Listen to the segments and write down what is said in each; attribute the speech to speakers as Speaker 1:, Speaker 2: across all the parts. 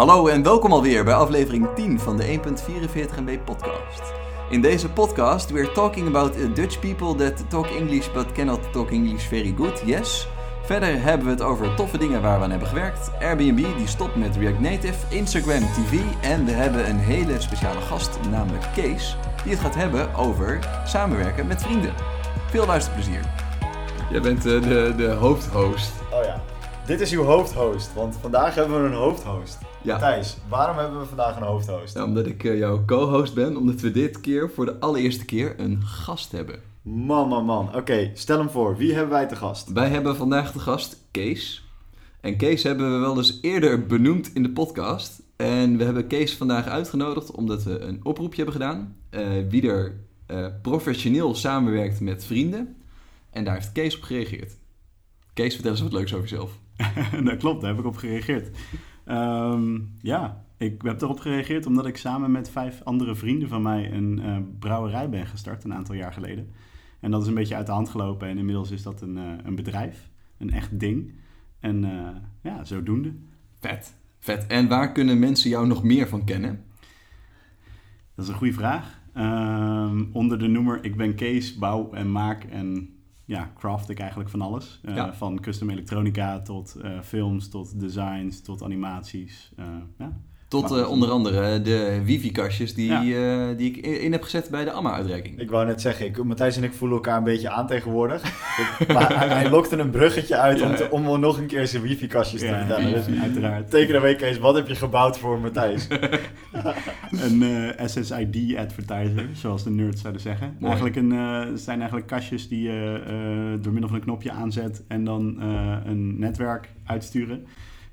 Speaker 1: Hallo en welkom alweer bij aflevering 10 van de 1.44 MB podcast. In deze podcast we're talking about Dutch people that talk English but cannot talk English very good, yes. Verder hebben we het over toffe dingen waar we aan hebben gewerkt, Airbnb die stopt met React Native, Instagram TV en we hebben een hele speciale gast, namelijk Kees, die het gaat hebben over samenwerken met vrienden. Veel luisterplezier. Jij bent uh, de, de hoofdhost.
Speaker 2: Oh ja, dit is uw hoofdhost, want vandaag hebben we een hoofdhost.
Speaker 1: Ja.
Speaker 2: Thijs, waarom hebben we vandaag een hoofdhost?
Speaker 1: Nou, omdat ik uh, jouw co-host ben, omdat we dit keer voor de allereerste keer een gast hebben.
Speaker 2: Man, man, man. Oké, stel hem voor. Wie hebben wij te gast?
Speaker 1: Wij hebben vandaag de gast Kees. En Kees hebben we wel eens eerder benoemd in de podcast. En we hebben Kees vandaag uitgenodigd omdat we een oproepje hebben gedaan. Uh, wie er uh, professioneel samenwerkt met vrienden. En daar heeft Kees op gereageerd. Kees, vertel eens wat leuks over jezelf.
Speaker 3: dat klopt, daar heb ik op gereageerd. Um, ja, ik heb erop gereageerd omdat ik samen met vijf andere vrienden van mij een uh, brouwerij ben gestart een aantal jaar geleden. En dat is een beetje uit de hand gelopen en inmiddels is dat een, uh, een bedrijf, een echt ding. En uh, ja, zodoende.
Speaker 1: Vet, vet. En waar kunnen mensen jou nog meer van kennen?
Speaker 3: Dat is een goede vraag. Um, onder de noemer Ik ben Kees, bouw en maak en ja, craft ik eigenlijk van alles. Uh, ja. Van custom elektronica tot uh, films, tot designs, tot animaties. Uh, ja.
Speaker 1: Tot uh, onder andere de wifi-kastjes die, ja. uh, die ik in heb gezet bij de AMA-uitreiking.
Speaker 2: Ik wou net zeggen, ik, Matthijs en ik voelen elkaar een beetje aan tegenwoordig. maar hij, hij lokte een bruggetje uit ja. om, te, om nog een keer zijn wifi-kastjes te vertellen.
Speaker 3: Dus, uiteraard.
Speaker 2: Teken een week eens, wat heb je gebouwd voor Matthijs?
Speaker 3: een uh, SSID-advertiser, zoals de nerds zouden zeggen. Eigenlijk een, het zijn eigenlijk kastjes die je door middel van een knopje aanzet en dan een netwerk uitsturen.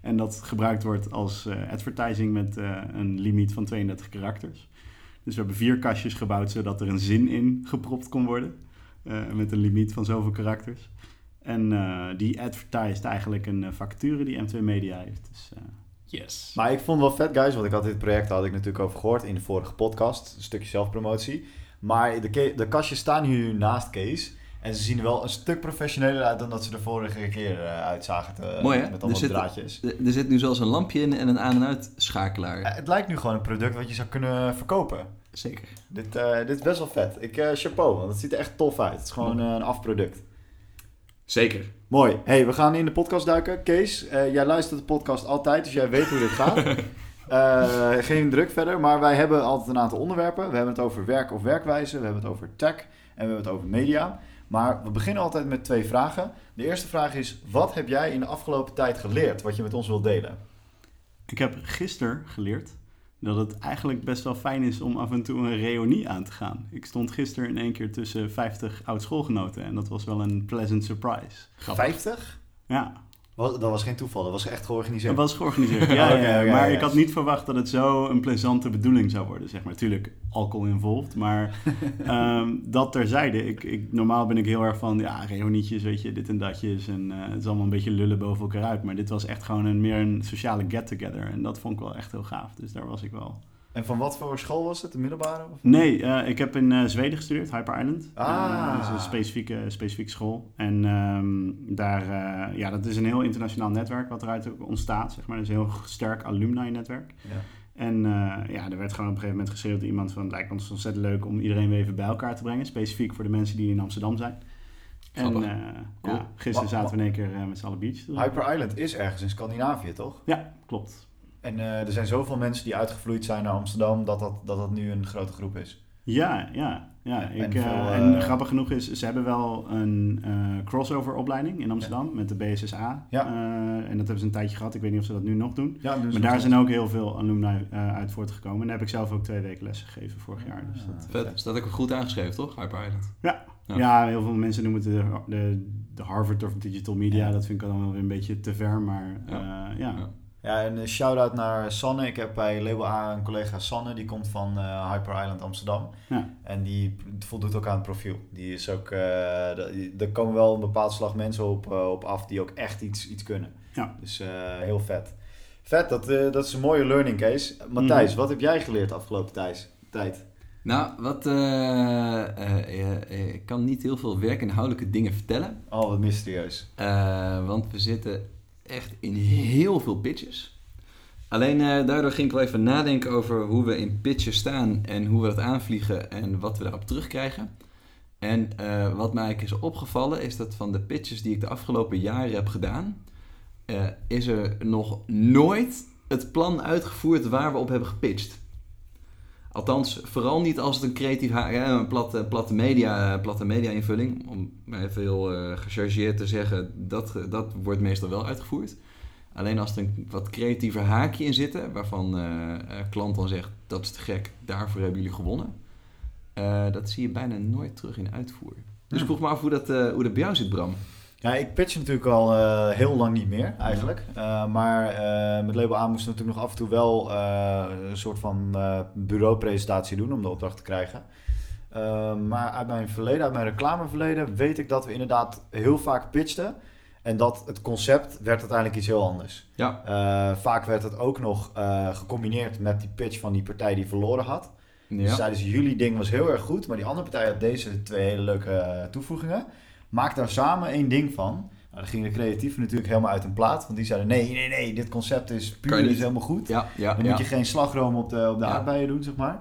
Speaker 3: En dat gebruikt wordt als uh, advertising met uh, een limiet van 32 karakters. Dus we hebben vier kastjes gebouwd zodat er een zin in gepropt kon worden. Uh, met een limiet van zoveel karakters. En die advertised eigenlijk een vacature die M2 Media heeft. Dus,
Speaker 1: yes.
Speaker 2: Maar ik vond het wel vet, guys, want ik had dit project had ik natuurlijk over gehoord in de vorige podcast. Een stukje zelfpromotie. Maar de, de kastjes staan hier naast Kees. En ze zien er wel een stuk professioneler uit dan dat ze de vorige keer uh, uitzagen. Te,
Speaker 1: Mooi hè?
Speaker 2: Met allemaal
Speaker 1: er
Speaker 2: draadjes.
Speaker 1: Zit, er zit nu zelfs een lampje in en een aan- en uitschakelaar.
Speaker 2: Ja, het lijkt nu gewoon een product wat je zou kunnen verkopen.
Speaker 1: Zeker.
Speaker 2: Dit, uh, dit is best wel vet. Ik, uh, chapeau, want het ziet er echt tof uit. Het is gewoon een afproduct.
Speaker 1: Zeker.
Speaker 2: Mooi. hey, we gaan in de podcast duiken. Kees, jij luistert de podcast altijd, dus jij weet hoe dit gaat. Uh, geen druk verder, maar wij hebben altijd een aantal onderwerpen. We hebben het over werk of werkwijze, we hebben het over tech en we hebben het over media. Maar we beginnen altijd met twee vragen. De eerste vraag is, wat heb jij in de afgelopen tijd geleerd wat je met ons wilt delen?
Speaker 3: Ik heb gisteren geleerd dat het eigenlijk best wel fijn is om af en toe een reunie aan te gaan. Ik stond gisteren in één keer tussen 50 oud-schoolgenoten en dat was wel een pleasant surprise.
Speaker 2: Grappig. 50?
Speaker 3: Ja.
Speaker 2: Dat was geen toeval, dat was echt georganiseerd.
Speaker 3: Dat was georganiseerd, ja. okay, ja, ja. Maar ik had niet verwacht dat het zo een plezante bedoeling zou worden, zeg maar. Tuurlijk, alcohol involved, maar um, dat terzijde. Ik, ik, normaal ben ik heel erg van, ja, reunietjes, weet je, dit en datjes. En uh, het is allemaal een beetje lullen boven elkaar uit. Maar dit was echt gewoon een, meer een sociale get-together. En dat vond ik wel echt heel gaaf. Dus daar was ik wel...
Speaker 2: En van wat voor school was het? De middelbare? Of?
Speaker 3: Nee, uh, ik heb in uh, Zweden gestudeerd, Hyper Island.
Speaker 2: Ah.
Speaker 3: Uh, dat is een specifieke, specifieke school. En um, daar, ja, dat is een heel internationaal netwerk wat eruit ontstaat, zeg maar. Dat is een heel sterk alumni-netwerk.
Speaker 2: Ja.
Speaker 3: En ja, er werd gewoon op een gegeven moment geschreeuwd door iemand van... het lijkt ons ontzettend leuk om iedereen weer even bij elkaar te brengen. Specifiek voor de mensen die in Amsterdam zijn. En cool. ja, gisteren zaten we in één keer met z'n allen beach.
Speaker 2: Hyper Island is ergens in Scandinavië, toch?
Speaker 3: Ja, klopt.
Speaker 2: En uh, er zijn zoveel mensen die uitgevloeid zijn naar Amsterdam dat dat, dat, dat nu een grote groep is.
Speaker 3: Ja, ja. ja. Ik, en, veel, uh, en grappig genoeg is, ze hebben wel een uh, crossover opleiding in Amsterdam ja. met de BSSA.
Speaker 2: Ja.
Speaker 3: en dat hebben ze een tijdje gehad. Ik weet niet of ze dat nu nog doen.
Speaker 2: Ja, dus
Speaker 3: maar daar zijn ook heel veel alumni uit voortgekomen. En daar heb ik zelf ook twee weken les gegeven vorig jaar. Dus dat,
Speaker 1: Vet. Staat ook goed aangeschreven, toch? Hyper Island.
Speaker 3: Ja. ja. Ja. heel veel mensen noemen het de, de, de Harvard of Digital Media. Dat vind ik dan wel weer een beetje te ver, maar ja. Ja.
Speaker 2: Ja, en een shout-out naar Sanne. Ik heb bij Label A een collega Sanne, die komt van uh, Hyper Island Amsterdam.
Speaker 3: Ja.
Speaker 2: En die voldoet ook aan het profiel. Die is ook, uh, er komen wel een bepaald slag mensen op, uh, op af die ook echt iets, iets kunnen.
Speaker 3: Ja.
Speaker 2: Dus heel vet. Vet, dat, dat is een mooie learning case. Matthijs, mm. wat heb jij geleerd de afgelopen tijds, tijd?
Speaker 1: Nou, wat, ik kan niet heel veel werkinhoudelijke dingen vertellen.
Speaker 2: Oh, wat mysterieus.
Speaker 1: want we zitten echt in heel veel pitches. Alleen eh, daardoor ging ik wel even nadenken over hoe we in pitchen staan en hoe we dat aanvliegen en wat we daarop terugkrijgen. En eh, wat mij is opgevallen is dat van de pitches die ik de afgelopen jaren heb gedaan, eh, is er nog nooit het plan uitgevoerd waar we op hebben gepitcht. Althans, vooral niet als het een creatief, een platte, platte, media, platte media invulling. Om even heel eh, gechargeerd te zeggen, dat, dat wordt meestal wel uitgevoerd. Alleen als er een wat creatiever haakje in zit, waarvan eh eh, klant dan zegt, dat is te gek, daarvoor hebben jullie gewonnen. Eh, dat zie je bijna nooit terug in uitvoer. Dus ik vroeg me af hoe dat, eh, hoe dat bij jou zit, Bram.
Speaker 2: Ja, ik pitch natuurlijk al eh, heel lang niet meer eigenlijk. Eh, maar eh, met Label A moesten we natuurlijk nog af en toe wel een soort van bureaupresentatie doen om de opdracht te krijgen. Maar uit mijn verleden, uit mijn reclameverleden, weet ik dat we inderdaad heel vaak pitchten. En dat het concept werd uiteindelijk iets heel anders.
Speaker 1: Ja,
Speaker 2: vaak werd het ook nog gecombineerd met die pitch van die partij die verloren had. Dus
Speaker 1: ja.
Speaker 2: zeiden ze, jullie ding was heel erg goed, maar die andere partij had deze twee hele leuke toevoegingen. Maak daar samen één ding van. Nou, dan gingen de creatieven natuurlijk helemaal uit hun plaat. Want die zeiden, nee, nee, nee, dit concept is puur, is helemaal goed.
Speaker 1: ja, ja,
Speaker 2: Dan
Speaker 1: ja.
Speaker 2: moet je geen slagroom op de, op de
Speaker 1: Ja.
Speaker 2: aardbeien doen, zeg maar.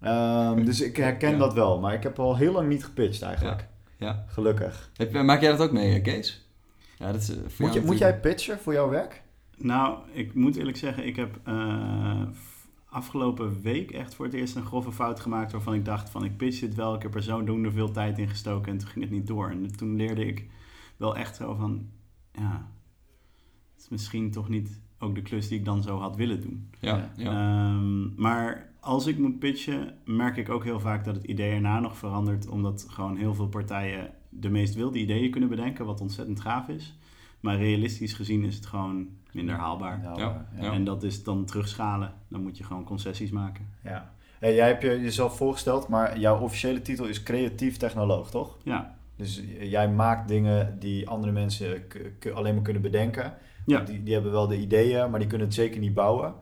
Speaker 2: Ehm, dus ik herken
Speaker 1: Ja.
Speaker 2: dat wel. Maar ik heb al heel lang niet gepitcht eigenlijk.
Speaker 1: ja.
Speaker 2: Gelukkig.
Speaker 1: Heb- maak jij dat ook mee, eh, Kees? Ja, dat is, eh, voor
Speaker 2: Moet,
Speaker 1: jou
Speaker 2: je, moet jij pitchen voor jouw werk?
Speaker 3: Nou, ik moet eerlijk zeggen, ik heb eh, afgelopen week echt voor het eerst een grove fout gemaakt waarvan ik dacht van ik pitch dit wel, ik heb er zodoende veel tijd in gestoken en toen ging het niet door. En toen leerde ik wel echt zo van, ja, het is misschien toch niet ook de klus die ik dan zo had willen doen.
Speaker 1: Ja, ja.
Speaker 3: Ehm, maar als ik moet pitchen, merk ik ook heel vaak dat het idee erna nog verandert. Omdat gewoon heel veel partijen de meest wilde ideeën kunnen bedenken, wat ontzettend gaaf is. Maar realistisch gezien is het gewoon minder haalbaar.
Speaker 2: Nou,
Speaker 1: Ja, ja.
Speaker 3: En dat is dan terugschalen. Dan moet je gewoon concessies maken.
Speaker 2: ja. Hey, jij hebt je jezelf voorgesteld, maar jouw officiële titel is creatief technoloog, toch?
Speaker 3: Ja,
Speaker 2: Dus jij maakt dingen die andere mensen alleen maar kunnen bedenken.
Speaker 3: Ja.
Speaker 2: Die, die hebben wel de ideeën, maar die kunnen het zeker niet bouwen.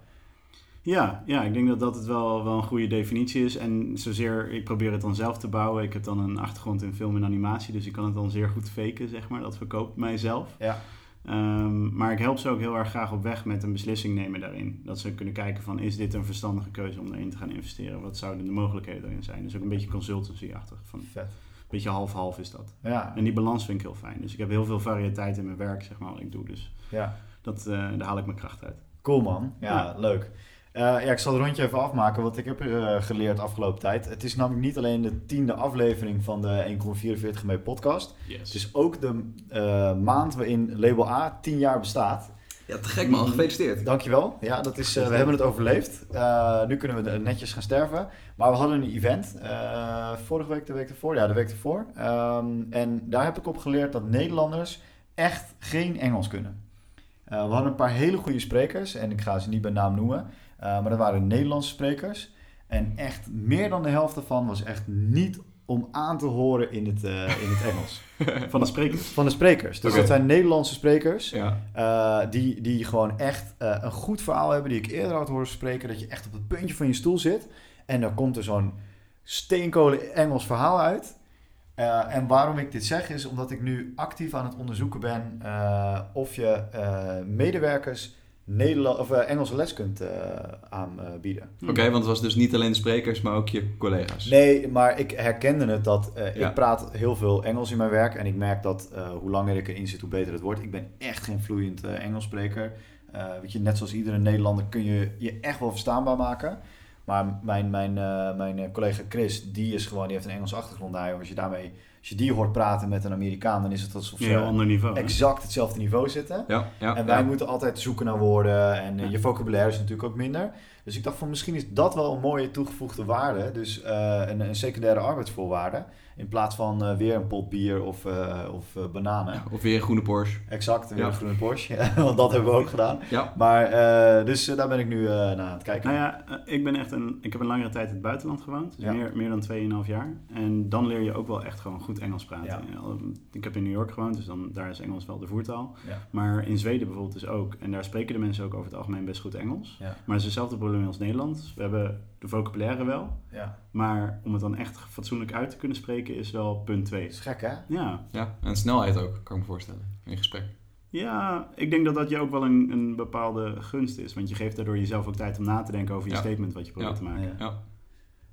Speaker 3: ja, ja ik denk dat dat het wel, wel een goede definitie is. En zozeer, ik probeer het dan zelf te bouwen. Ik heb dan een achtergrond in film en animatie, dus ik kan het dan zeer goed faken, zeg maar. Dat verkoopt mijzelf.
Speaker 2: Ja.
Speaker 3: Ehm, maar ik help ze ook heel erg graag op weg met een beslissing nemen daarin. Dat ze kunnen kijken van, is dit een verstandige keuze om erin te gaan investeren? Wat zouden de mogelijkheden erin zijn? Dus ook een beetje consultancy-achtig. Van, een
Speaker 2: Vet.
Speaker 3: beetje half-half is dat.
Speaker 2: Ja,
Speaker 3: En die balans vind ik heel fijn. Dus ik heb heel veel variëteit in mijn werk, zeg maar, wat ik doe. Dus
Speaker 2: ja.
Speaker 3: dat, eh, daar haal ik mijn kracht uit.
Speaker 2: Cool man. Ja,
Speaker 3: Ja.
Speaker 2: leuk. Eh, ja, ik zal het rondje even afmaken, wat ik heb er eh, geleerd afgelopen tijd. Het is namelijk niet alleen de tiende aflevering van de 1,44 MB podcast. Het is ook de eh, maand waarin Label A 10 jaar bestaat.
Speaker 1: ja, te gek man, gefeliciteerd.
Speaker 2: Dankjewel. Ja, dat is, eh, we hebben het overleefd. Eh, nu kunnen we netjes gaan sterven. Maar we hadden een event. eh, vorige week, de week ervoor. Ja, de week ervoor. Ehm, en daar heb ik op geleerd dat Nederlanders echt geen Engels kunnen. Eh, we hadden een paar hele goede sprekers. En ik ga ze niet bij naam noemen. Eh, maar dat waren Nederlandse sprekers. En echt meer dan de helft daarvan was echt niet om aan te horen in het, eh, in het Engels.
Speaker 3: Van de sprekers.
Speaker 2: Van de sprekers. Dus dat zijn Nederlandse sprekers.
Speaker 1: Ja,
Speaker 2: Uh, die, die gewoon echt uh, een goed verhaal hebben, die ik eerder had horen spreken, dat je echt op het puntje van je stoel zit en dan komt er zo'n steenkolen Engels verhaal uit. En waarom ik dit zeg is omdat ik nu actief aan het onderzoeken ben of je medewerkers Nederland, of, uh, Engelse les kunt uh, aanbieden.
Speaker 1: Oké, okay, want het was dus niet alleen de sprekers, maar ook je collega's.
Speaker 2: Nee, maar ik herkende het dat
Speaker 1: Ja.
Speaker 2: ik praat heel veel Engels in mijn werk en ik merk dat hoe langer ik erin zit, hoe beter het wordt. Ik ben echt geen vloeiend uh, Engels spreker. weet je, net zoals iedere Nederlander kun je je echt wel verstaanbaar maken. Maar mijn, mijn, mijn collega Chris, die is gewoon, die heeft een Engelse achtergrond. Nou, als je daarmee, als je die hoort praten met een Amerikaan, dan is het alsof ze
Speaker 3: Heel ander niveau,
Speaker 2: exact hetzelfde niveau zitten.
Speaker 1: Ja, ja,
Speaker 2: en wij
Speaker 1: ja.
Speaker 2: moeten altijd zoeken naar woorden en uh, je vocabulaire is natuurlijk ook minder. Dus ik dacht van misschien is dat wel een mooie toegevoegde waarde. Dus uh, een, een, secundaire arbeidsvoorwaarde. In plaats van uh, weer een pot bier of, of bananen.
Speaker 1: Ja, of weer een groene Porsche.
Speaker 2: Exact, weer ja. een groene Porsche. Want dat hebben we ook gedaan.
Speaker 1: Ja.
Speaker 2: Maar dus daar ben ik nu naar aan het kijken.
Speaker 3: Nou ja, ik ben echt een. Ik heb een langere tijd in het buitenland gewoond. Dus ja. meer, meer dan 2,5 jaar. En dan leer je ook wel echt gewoon goed Engels praten. Ja. Ik heb in New York gewoond, dus dan, daar is Engels wel de voertaal. Maar in Zweden bijvoorbeeld dus ook. En daar spreken de mensen ook over het algemeen best goed Engels. Maar het is hetzelfde probleem als Nederland. We hebben de vocabulaire wel.
Speaker 2: Ja.
Speaker 3: Maar om het dan echt fatsoenlijk uit te kunnen spreken is wel punt 2.
Speaker 2: Dat is gek hè?
Speaker 3: Ja.
Speaker 1: Ja, en snelheid ook, kan ik me voorstellen, in gesprek.
Speaker 3: Ja, ik denk dat dat je ook wel een, een bepaalde gunst is. Want je geeft daardoor jezelf ook tijd om na te denken over je
Speaker 1: Ja.
Speaker 3: statement wat je probeert
Speaker 1: Ja.
Speaker 3: te maken.
Speaker 2: Ja.
Speaker 1: Ja.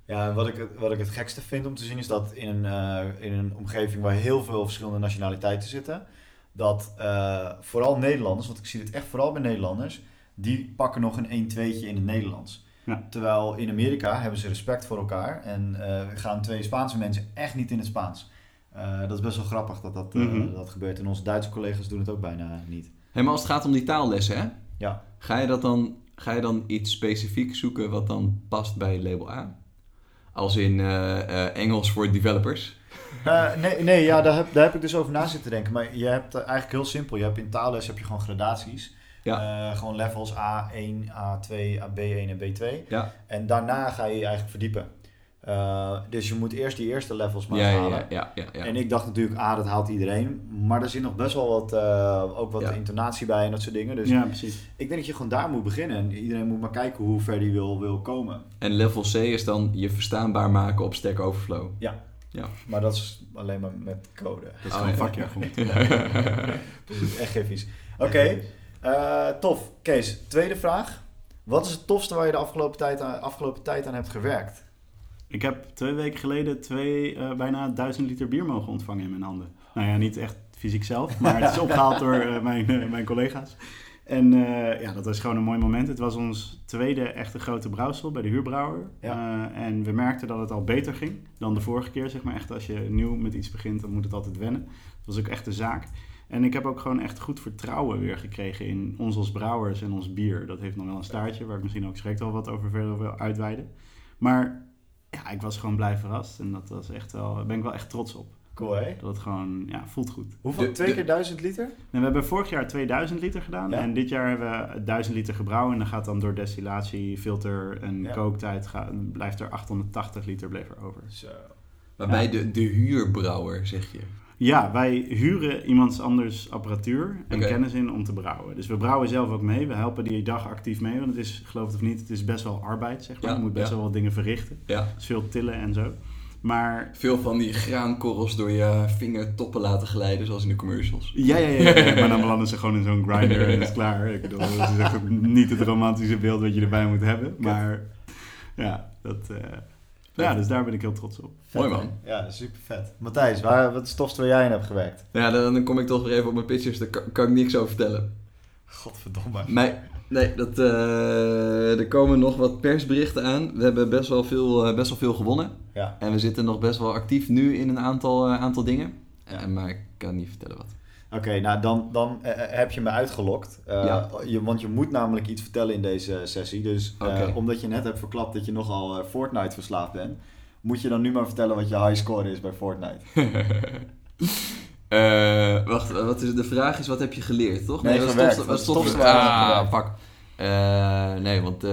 Speaker 2: Ja, en wat ik, het- wat ik het gekste vind om te zien is dat in een, eh, in een omgeving waar heel veel verschillende nationaliteiten zitten, dat eh, vooral Nederlanders, want ik zie het echt vooral bij Nederlanders, die pakken nog een 1-2'tje in het Nederlands.
Speaker 3: Ja.
Speaker 2: Terwijl in Amerika hebben ze respect voor elkaar en eh, gaan twee Spaanse mensen echt niet in het Spaans. Eh, dat is best wel grappig dat dat, eh,
Speaker 3: Mhm.
Speaker 2: dat gebeurt. En onze Duitse collega's doen het ook bijna niet.
Speaker 1: Hey, maar als het gaat om die taallessen, hè?
Speaker 2: Ja.
Speaker 1: Ga je, dat dan, ga je dan iets specifiek zoeken wat dan past bij label A? Als in Engels voor developers?
Speaker 2: Nee, nee ja, daar, heb, daar heb ik dus over na zitten denken. Maar je hebt eigenlijk heel simpel. Je hebt in taalles heb je gewoon gradaties.
Speaker 1: Ja.
Speaker 2: Eh, gewoon levels A1, A2, B1 en B2.
Speaker 1: Ja,
Speaker 2: En daarna ga je je eigenlijk verdiepen. Eh, dus je moet eerst die eerste levels maar
Speaker 1: ja, ja,
Speaker 2: halen.
Speaker 1: ja, ja, ja, ja.
Speaker 2: En ik dacht natuurlijk, ah, dat haalt iedereen. Maar er zit nog best wel wat, eh, ook wat
Speaker 1: Ja.
Speaker 2: intonatie bij en dat soort dingen. Dus
Speaker 3: Ja, precies.
Speaker 2: ik denk dat je gewoon daar moet beginnen. En iedereen moet maar kijken hoe ver die wil, wil komen.
Speaker 1: En level C is dan je verstaanbaar maken op Stack Overflow.
Speaker 2: Maar dat is alleen maar met code.
Speaker 3: Dat is
Speaker 1: Oh,
Speaker 3: gewoon
Speaker 1: ja.
Speaker 3: vakjargon.
Speaker 2: Dus het is echt geen vies. Oké, eh, tof. Kees, tweede vraag. Wat is het tofste waar je de afgelopen tijd aan, afgelopen tijd aan hebt gewerkt?
Speaker 3: Ik heb twee weken geleden twee, eh, bijna duizend liter bier mogen ontvangen in mijn handen. Nou ja, niet echt fysiek zelf, maar het is opgehaald door eh, mijn, mijn collega's. En ja, dat was gewoon een mooi moment. Het was ons tweede echte grote brouwsel bij de huurbrouwer.
Speaker 2: Ja.
Speaker 3: En we merkten dat het al beter ging dan de vorige keer. Zeg maar echt als je nieuw met iets begint, dan moet het altijd wennen. Dat was ook echt de zaak. En ik heb ook gewoon echt goed vertrouwen weer gekregen in ons als brouwers en ons bier. Dat heeft nog wel een staartje, waar ik misschien ook direct wel wat over verder wil uitweiden. Maar ja, ik was gewoon blij verrast. En dat was echt wel, daar ben ik wel echt trots op.
Speaker 2: Cool, hè?
Speaker 3: Dat het gewoon, ja, voelt goed.
Speaker 2: Hoeveel?
Speaker 1: De-
Speaker 2: twee
Speaker 1: de-
Speaker 2: keer duizend liter?
Speaker 3: We hebben vorig jaar 2000 liter gedaan.
Speaker 2: Ja.
Speaker 3: En dit jaar hebben we 1000 liter gebrouwen. En dan gaat dan door destillatie, filter en
Speaker 2: Ja.
Speaker 3: kooktijd... Blijft er 880 liter bleef er over.
Speaker 2: Zo.
Speaker 1: Waarbij
Speaker 3: Ja.
Speaker 1: de, de huurbrouwer, zeg je.
Speaker 3: Ja, wij huren iemands anders apparatuur en kennis in om te brouwen. Dus we brouwen zelf ook mee. We helpen die dag actief mee. Want het is, geloof het of niet, het is best wel arbeid, zeg maar.
Speaker 1: Ja,
Speaker 3: je moet best
Speaker 1: ja.
Speaker 3: wel wat dingen verrichten.
Speaker 1: Ja.
Speaker 3: Dus veel tillen en zo. Maar
Speaker 1: Veel van die graankorrels door je vingertoppen laten glijden, zoals in de commercials.
Speaker 3: Ja, ja, ja. ja. maar dan belanden ze gewoon in zo'n grinder en is klaar. Ik bedoel, dat is echt ook niet het romantische beeld wat je erbij moet hebben. Maar ja, dat, eh, ja, dus daar ben ik heel trots op.
Speaker 2: Vet,
Speaker 1: Mooi,
Speaker 2: hè?
Speaker 1: man.
Speaker 2: Ja, super vet. Matthijs, waar, wat is het tofste waar jij in hebt gewerkt?
Speaker 1: Ja, dan, dan kom ik toch weer even op mijn pitches, daar kan, kan ik niks over vertellen.
Speaker 2: Godverdomme.
Speaker 1: Nee, nee dat, eh, er komen nog wat persberichten aan. We hebben best wel veel, eh, best wel veel gewonnen.
Speaker 2: Ja.
Speaker 1: En we zitten nog best wel actief nu in een aantal, eh, aantal dingen.
Speaker 2: Ja.
Speaker 1: Maar ik kan niet vertellen wat.
Speaker 2: Oké, nou dan, dan eh, eh, heb je me uitgelokt. Eh,
Speaker 1: Ja.
Speaker 2: je, want je moet namelijk iets vertellen in deze sessie. Dus omdat je net hebt verklapt dat je nogal Fortnite verslaafd bent, moet je dan nu maar vertellen wat je high score is bij Fortnite.
Speaker 1: Wacht, wat is, de vraag is, wat heb je geleerd, toch?
Speaker 2: Nee,
Speaker 1: is
Speaker 2: gewerkt. Wat waar je
Speaker 1: Ah. Eh, nee, want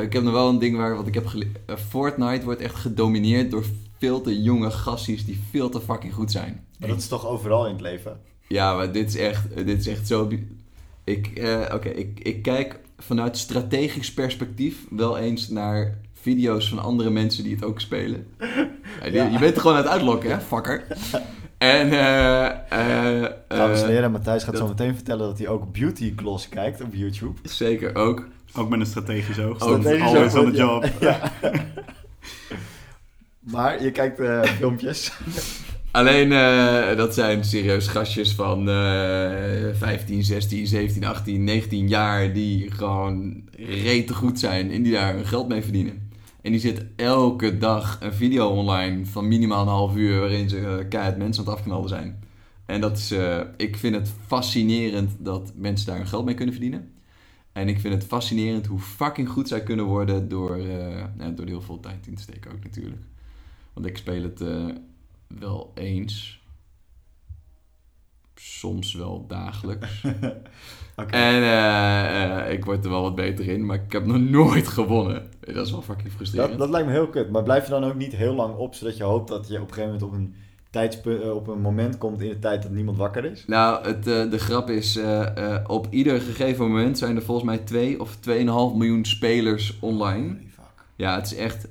Speaker 1: ik heb nog wel een ding waar wat ik heb geleerd. Fortnite wordt echt gedomineerd door veel te jonge gassies die veel te fucking goed zijn.
Speaker 2: Maar dat is toch overal in het leven?
Speaker 1: Ja, maar dit is echt, dit is echt zo... Ik, eh, oké, ik, ik kijk vanuit strategisch perspectief wel eens naar video's van andere mensen die het ook spelen. Ja, die-
Speaker 2: Ja.
Speaker 1: Je bent er gewoon aan het uitlokken, hè, fucker. En, eh... eh
Speaker 2: Dames en
Speaker 1: eh,
Speaker 2: heren, Matthijs gaat
Speaker 1: dat-
Speaker 2: zo meteen vertellen dat hij ook beauty gloss kijkt op YouTube.
Speaker 1: Zeker ook.
Speaker 3: Ook met een strategisch oog. Strategisch always on the
Speaker 2: ja.
Speaker 3: job.
Speaker 2: Maar je kijkt eh, filmpjes.
Speaker 1: Alleen, eh, dat zijn serieus gastjes van eh 15, 16, 17, 18, 19 jaar die gewoon rete goed zijn en die daar hun geld mee verdienen. En die zit elke dag een video online van minimaal een half uur waarin ze uh, keihard mensen aan het afknallen zijn. En dat is, eh, ik vind het fascinerend dat mensen daar hun geld mee kunnen verdienen. En ik vind het fascinerend hoe fucking goed zij kunnen worden door, eh, door heel veel tijd in te steken ook natuurlijk. Want ik speel het eh, wel eens. Soms wel dagelijks.
Speaker 2: Oké.
Speaker 1: En eh, eh, ik word er wel wat beter in, maar ik heb nog nooit gewonnen. Dat is wel fucking frustrerend.
Speaker 2: Dat, dat lijkt me heel kut. Maar blijf je dan ook niet heel lang op, zodat je hoopt dat je op een gegeven moment op een, tijdspunt, eh, op een moment komt in de tijd dat niemand wakker is?
Speaker 1: Nou, het, de grap is, op ieder gegeven moment zijn er volgens mij 2 of 2,5 miljoen spelers online.
Speaker 2: Holy fuck.
Speaker 1: Ja, het is echt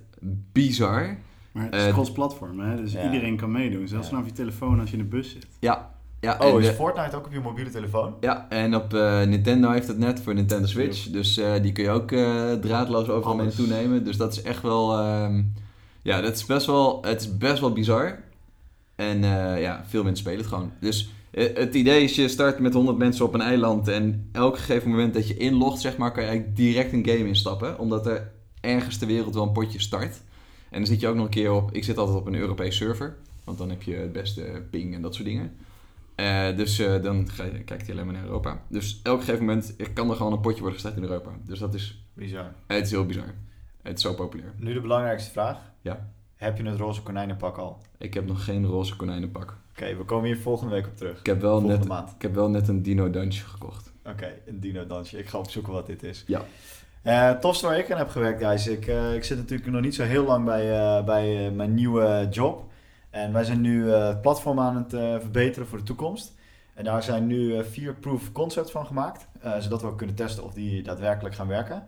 Speaker 1: bizar.
Speaker 3: Maar het is
Speaker 1: Eh,
Speaker 3: cross-platform, hè? dus
Speaker 2: ja.
Speaker 3: iedereen kan meedoen. Zelfs vanaf je telefoon als je in de bus zit.
Speaker 1: Ja, Ja, en
Speaker 2: Oh, is
Speaker 1: de-
Speaker 2: Fortnite ook op je mobiele telefoon?
Speaker 1: ja, en op eh, Nintendo heeft het net voor Nintendo Switch. Dus eh, die kun je ook eh, draadloos overal mee
Speaker 2: Alles.
Speaker 1: naartoe nemen. Dus dat is echt wel... ehm, ja, dat is best wel, het is best wel bizar. En eh, ja, veel mensen spelen het gewoon. Dus het idee is, je start met 100 mensen op een eiland. En elk gegeven moment dat je inlogt, zeg maar, kan je eigenlijk direct een game instappen. Omdat er ergens ter wereld wel een potje start. En dan zit je ook nog een keer op... Ik zit altijd op een Europese server. Want dan heb je het beste ping en dat soort dingen. Eh, dus eh, dan kijkt hij alleen maar naar Europa. Dus elk gegeven moment kan er gewoon een potje worden gestart in Europa. Dus dat is,
Speaker 2: Bizar.
Speaker 1: het is heel bizar. Het is zo populair.
Speaker 2: Nu de belangrijkste vraag.
Speaker 1: Ja.
Speaker 2: Heb je het roze konijnenpak al?
Speaker 1: Ik heb nog geen roze konijnenpak.
Speaker 2: Oké, we komen hier volgende week op terug.
Speaker 1: Ik heb wel,
Speaker 2: Volgende
Speaker 1: net,
Speaker 2: maand.
Speaker 1: ik heb wel net een Dino Dungeon gekocht.
Speaker 2: Oké, een dino dansje. Ik ga opzoeken wat dit is.
Speaker 1: Ja.
Speaker 2: Eh tofste waar ik aan heb gewerkt, guys. Ik, eh, ik zit natuurlijk nog niet zo heel lang bij, eh, bij mijn nieuwe job. En wij zijn nu het platform aan het verbeteren voor de toekomst. En daar zijn nu vier proof of concepts van gemaakt. zodat we ook kunnen testen of die daadwerkelijk gaan werken.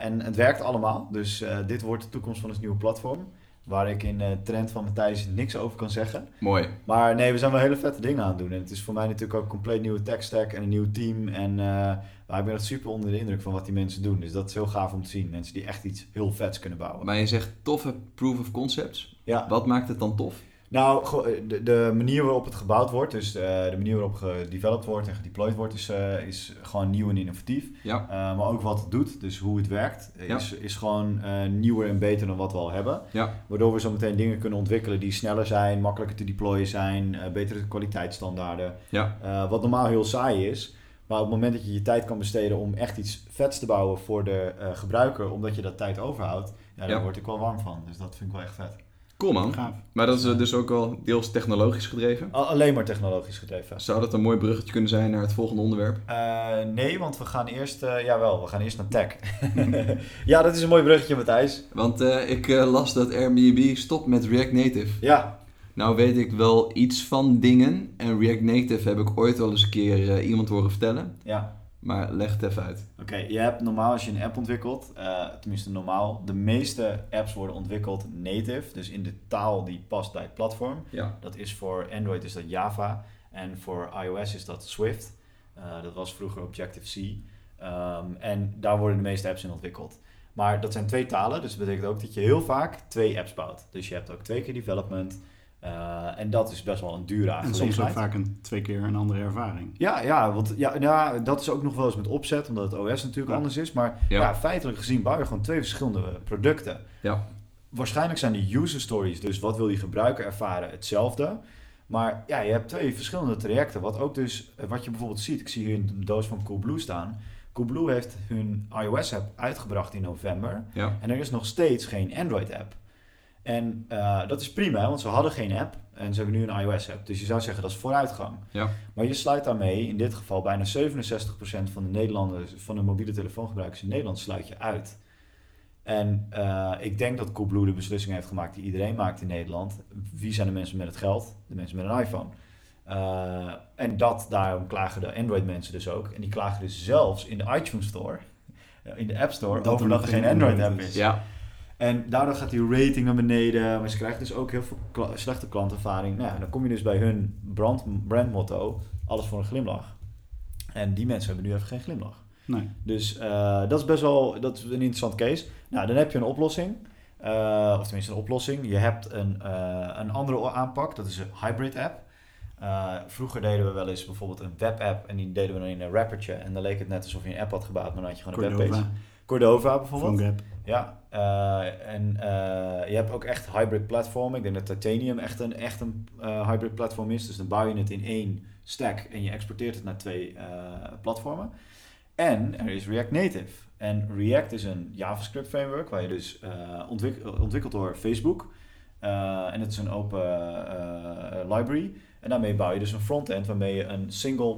Speaker 2: En het werkt allemaal. Dus dit wordt de toekomst van het nieuwe platform. Waar ik in de trend van Matthijs niks over kan zeggen.
Speaker 1: Mooi.
Speaker 2: Maar nee, we zijn wel hele vette dingen aan het doen. En het is voor mij natuurlijk ook een compleet nieuwe tech stack en een nieuw team. En eh, maar ik ben echt super onder de indruk van wat die mensen doen. Dus dat is heel gaaf om te zien. Mensen die echt iets heel vets kunnen bouwen.
Speaker 1: Maar je zegt toffe proof of concepts.
Speaker 2: Ja,
Speaker 1: Wat maakt het dan tof?
Speaker 2: Nou, go- de, de manier waarop het gebouwd wordt, dus eh, de manier waarop gedeveloped wordt en gedeployed wordt, is, eh, is gewoon nieuw en innovatief.
Speaker 1: Ja.
Speaker 2: Eh, maar ook wat het doet, dus hoe het werkt,
Speaker 1: Ja.
Speaker 2: is, is gewoon eh, nieuwer en beter dan wat we al hebben.
Speaker 1: Ja.
Speaker 2: Waardoor we zo meteen dingen kunnen ontwikkelen die sneller zijn, makkelijker te deployen zijn, eh, betere kwaliteitsstandaarden.
Speaker 1: Ja.
Speaker 2: Eh, wat normaal heel saai is. Maar op het moment dat je je tijd kan besteden om echt iets vets te bouwen voor de eh, gebruiker, omdat je dat tijd overhoudt, ja, daar word ik wel warm van. Dus dat vind ik wel echt vet.
Speaker 1: Cool man.
Speaker 3: Gaaf.
Speaker 1: Maar dat is eh, dus ook wel deels technologisch gedreven.
Speaker 2: Al- alleen maar technologisch gedreven.
Speaker 1: Zou dat een mooi bruggetje kunnen zijn naar het volgende onderwerp?
Speaker 2: Eh, nee, want we gaan eerst, eh jawel, we gaan eerst naar tech. ja, dat is een mooi bruggetje, Matthijs.
Speaker 1: Want eh, ik las dat Airbnb stopt met React Native.
Speaker 2: Ja,
Speaker 1: Nou weet ik wel iets van dingen. En React Native heb ik ooit wel eens een keer eh, iemand horen vertellen.
Speaker 2: ja.
Speaker 1: Maar leg het even uit.
Speaker 2: Oké, je hebt normaal als je een app ontwikkelt, eh, tenminste normaal, de meeste apps worden ontwikkeld native, dus in de taal die past bij het platform.
Speaker 1: Ja.
Speaker 2: Dat is voor Android is dat Java en voor iOS is dat Swift. Eh, dat was vroeger Objective-C. Ehm, en daar worden de meeste apps in ontwikkeld. Maar dat zijn twee talen, dus dat betekent ook dat je heel vaak twee apps bouwt. Dus je hebt ook twee keer development. Eh, en dat is best wel een dure
Speaker 3: En soms ook
Speaker 2: aangelegenheid.
Speaker 3: vaak een, twee keer een andere ervaring.
Speaker 2: Ja, ja, want ja, ja, dat is ook nog wel eens met opzet, omdat het OS natuurlijk
Speaker 3: Ja.
Speaker 2: anders is. Maar
Speaker 1: Ja.
Speaker 2: ja. feitelijk gezien bouw je gewoon twee verschillende producten.
Speaker 1: Ja.
Speaker 2: Waarschijnlijk zijn de user stories, dus wat wil die gebruiker ervaren, hetzelfde. Maar ja, je hebt twee verschillende trajecten. Wat ook dus, eh, wat je bijvoorbeeld ziet, ik zie hier een doos van Coolblue staan. Coolblue heeft hun iOS-app uitgebracht in november.
Speaker 1: Ja.
Speaker 2: En er is nog steeds geen Android-app. En eh, dat is prima, want ze hadden geen app en ze hebben nu een iOS-app. Dus je zou zeggen dat is vooruitgang.
Speaker 1: Ja.
Speaker 2: Maar je sluit daarmee, in dit geval bijna 67% van de Nederlanders, van de mobiele telefoongebruikers in Nederland, sluit je uit. En eh, ik denk dat Coolblue de beslissing heeft gemaakt die iedereen maakt in Nederland. Wie zijn de mensen met het geld? De mensen met een iPhone. Eh, en dat, daarom klagen de Android-mensen dus ook. En die klagen dus zelfs in de iTunes Store, in de App Store,
Speaker 3: Dat er
Speaker 2: over
Speaker 3: nog
Speaker 2: dat er geen Android-app
Speaker 3: Android
Speaker 2: is.
Speaker 1: Ja.
Speaker 2: En daardoor gaat die rating naar beneden. Maar ze krijgen dus ook heel veel kla- slechte klantervaring. Nou dan kom je dus bij hun brand, brandmotto: alles voor een glimlach. En die mensen hebben nu even geen glimlach.
Speaker 3: Nee.
Speaker 2: Dus eh, dat is best wel dat is een interessant case. Nou, dan heb je een oplossing. Eh, of tenminste een oplossing. Je hebt een, eh, een andere aanpak. Dat is een hybrid app. Vroeger deden we wel eens bijvoorbeeld een webapp. En die deden we dan in een wrappertje. En dan leek het net alsof je een app had gebouwd. Maar dan had je gewoon een webpage.
Speaker 3: Cordova,
Speaker 2: Cordova bijvoorbeeld. Ja, eh, en eh, je hebt ook echt hybrid platform. Ik denk dat Titanium echt een, echt een eh, hybrid platform is. Dus dan bouw je het in één stack en je exporteert het naar twee platformen. En er is React Native. En React is een JavaScript framework waar je dus ontwik- ontwikkeld door Facebook. En het is een open library. En daarmee bouw je dus een frontend waarmee je een single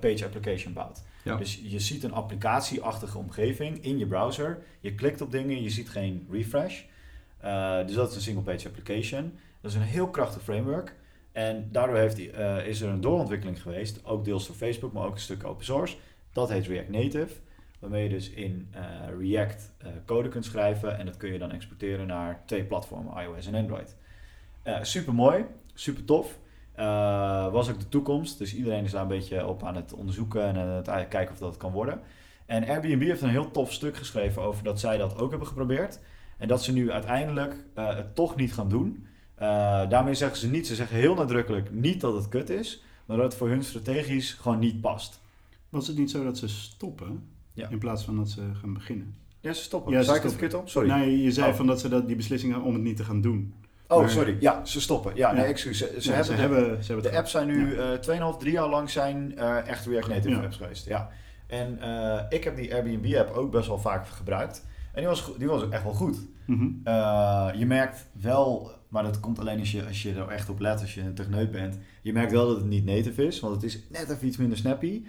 Speaker 2: page application bouwt. Dus je ziet een applicatieachtige omgeving in je browser. Je klikt op dingen, je ziet geen refresh. Eh, dus dat is een single page application. Dat is een heel krachtig framework. En daardoor heeft eh, is er een doorontwikkeling geweest, ook deels door Facebook, maar ook een stuk open source. Dat heet React Native, waarmee je dus in eh, React code kunt schrijven en dat kun je dan exporteren naar twee platformen, iOS en Android. super mooi, super tof. Eh, was ook de toekomst. Dus iedereen is daar een beetje op aan het onderzoeken en aan het kijken of dat kan worden. En Airbnb heeft een heel tof stuk geschreven over dat zij dat ook hebben geprobeerd. En dat ze nu uiteindelijk eh, het toch niet gaan doen. Eh, daarmee zeggen ze niet, ze zeggen heel nadrukkelijk niet dat het kut is, maar dat het voor hun strategisch gewoon niet past.
Speaker 3: Was het niet zo dat ze stoppen
Speaker 2: Ja.
Speaker 3: in plaats van dat ze gaan beginnen?
Speaker 2: Ja, ze stoppen.
Speaker 3: Ja, ze
Speaker 2: Zei ik het
Speaker 3: stoppen.
Speaker 2: verkeerd op? Sorry.
Speaker 3: Nee, je zei
Speaker 2: Oh.
Speaker 3: van dat ze dat, die beslissing om het niet te gaan doen.
Speaker 2: Oh,
Speaker 3: maar-
Speaker 2: sorry. Ja, ze stoppen. Ja, nee, excuus. Ze, hebben,
Speaker 3: ze,
Speaker 2: de-
Speaker 3: hebben, ze hebben
Speaker 2: De apps zijn nu eh 2,5, 3 jaar lang zijn eh, echt React Native apps geweest. Ja. En eh, ik heb die Airbnb app ook best wel vaak gebruikt. En die was, die was echt wel goed.
Speaker 3: Mhm.
Speaker 2: Eh, je merkt wel, maar dat komt alleen als je, als je er echt op let, als je een techneut bent. Je merkt wel dat het niet native is, want het is net even iets minder snappy.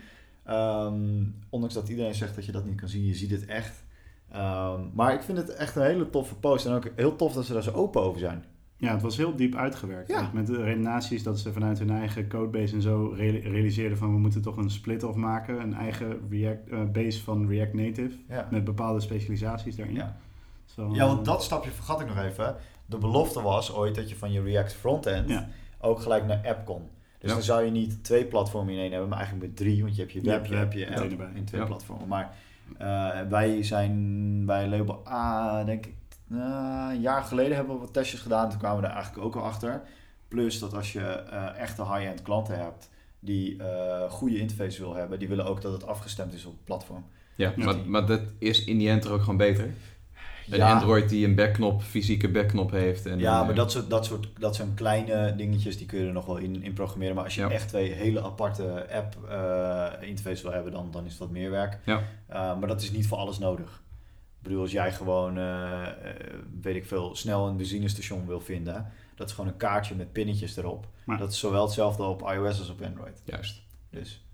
Speaker 2: Ehm, ondanks dat iedereen zegt dat je dat niet kan zien, je ziet het echt. Ehm, maar ik vind het echt een hele toffe post en ook heel tof dat ze daar zo open over zijn.
Speaker 3: Ja, het was heel diep uitgewerkt.
Speaker 2: Ja.
Speaker 3: Met de redenaties dat ze vanuit hun eigen codebase en zo reali- realiseerden van we moeten toch een split-off maken. Een eigen React, eh, base van React Native.
Speaker 2: Ja.
Speaker 3: Met bepaalde specialisaties daarin.
Speaker 2: Ja.
Speaker 3: Zo,
Speaker 2: Ja, want dat stapje vergat ik nog even. De belofte was ooit dat je van je React frontend
Speaker 3: Ja.
Speaker 2: ook gelijk naar app kon. Dus
Speaker 1: Ja.
Speaker 2: dan zou je niet twee platformen in één hebben, maar eigenlijk met drie. Want je hebt je web, je hebt je app in twee platformen. Maar eh, wij zijn bij Label A, denk ik, eh, een jaar geleden hebben we wat testjes gedaan. Toen kwamen we er eigenlijk ook al achter. Plus dat als je eh, echte high-end klanten hebt die eh, goede interface wil hebben, die willen ook dat het afgestemd is op het platform.
Speaker 1: Ja,
Speaker 3: Ja.
Speaker 1: maar, maar dat is in die end er ook gewoon beter. Een
Speaker 2: Ja.
Speaker 1: Android die een backknop, fysieke backknop heeft. En
Speaker 2: Ja,
Speaker 1: een,
Speaker 2: maar dat, soort, dat, soort, dat zijn kleine dingetjes, die kun je er nog wel in, in programmeren. Maar als je
Speaker 1: Ja.
Speaker 2: echt twee hele aparte app eh interfaces wil hebben, dan, dan is dat meer werk.
Speaker 1: Ja.
Speaker 2: Maar dat is niet voor alles nodig. Ik bedoel, als jij gewoon, eh, eh, weet ik veel, snel een benzinestation wil vinden, dat is gewoon een kaartje met pinnetjes erop.
Speaker 3: Maar-
Speaker 2: Dat is zowel hetzelfde op iOS als op Android.
Speaker 1: Juist.
Speaker 2: Dus.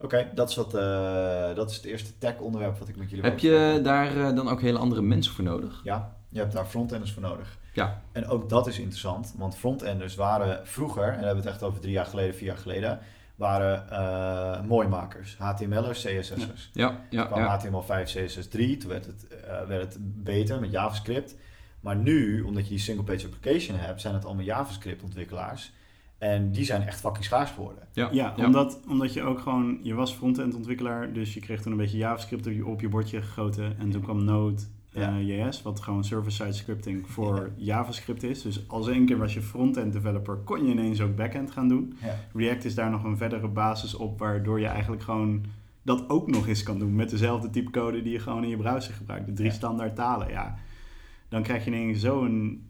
Speaker 2: Oké, dat, is wat, eh, dat is het eerste tech onderwerp wat ik met jullie
Speaker 1: Heb
Speaker 2: wil
Speaker 1: je
Speaker 2: bespreken.
Speaker 1: daar dan ook hele andere mensen voor nodig?
Speaker 2: Ja, je hebt daar frontenders voor nodig.
Speaker 1: Ja.
Speaker 2: En ook dat is interessant, want frontenders waren vroeger, en dan hebben we het echt over drie jaar geleden, vier jaar geleden, waren eh mooimakers, HTML'ers, CSS'ers.
Speaker 1: Ja,
Speaker 2: Toen
Speaker 1: ja,
Speaker 2: kwam
Speaker 1: ja.
Speaker 2: HTML5, CSS3, toen werd het, eh, werd het beter met JavaScript. Maar nu, omdat je die single page application hebt, zijn het allemaal JavaScript ontwikkelaars. En die zijn echt fucking schaars geworden.
Speaker 1: Ja,
Speaker 3: Ja, Omdat, omdat je ook gewoon, je was front-end ontwikkelaar, dus je kreeg toen een beetje JavaScript op je, op je bordje gegoten. En toen kwam Node
Speaker 2: Ja.
Speaker 3: JS, wat gewoon server-side scripting voor JavaScript is. Dus als één keer was je front-end developer, kon je ineens ook back-end gaan doen. React is daar nog een verdere basis op, waardoor je eigenlijk gewoon dat ook nog eens kan doen met dezelfde type code die je gewoon in je browser gebruikt. De drie standaard talen, ja. Dan krijg je ineens zo'n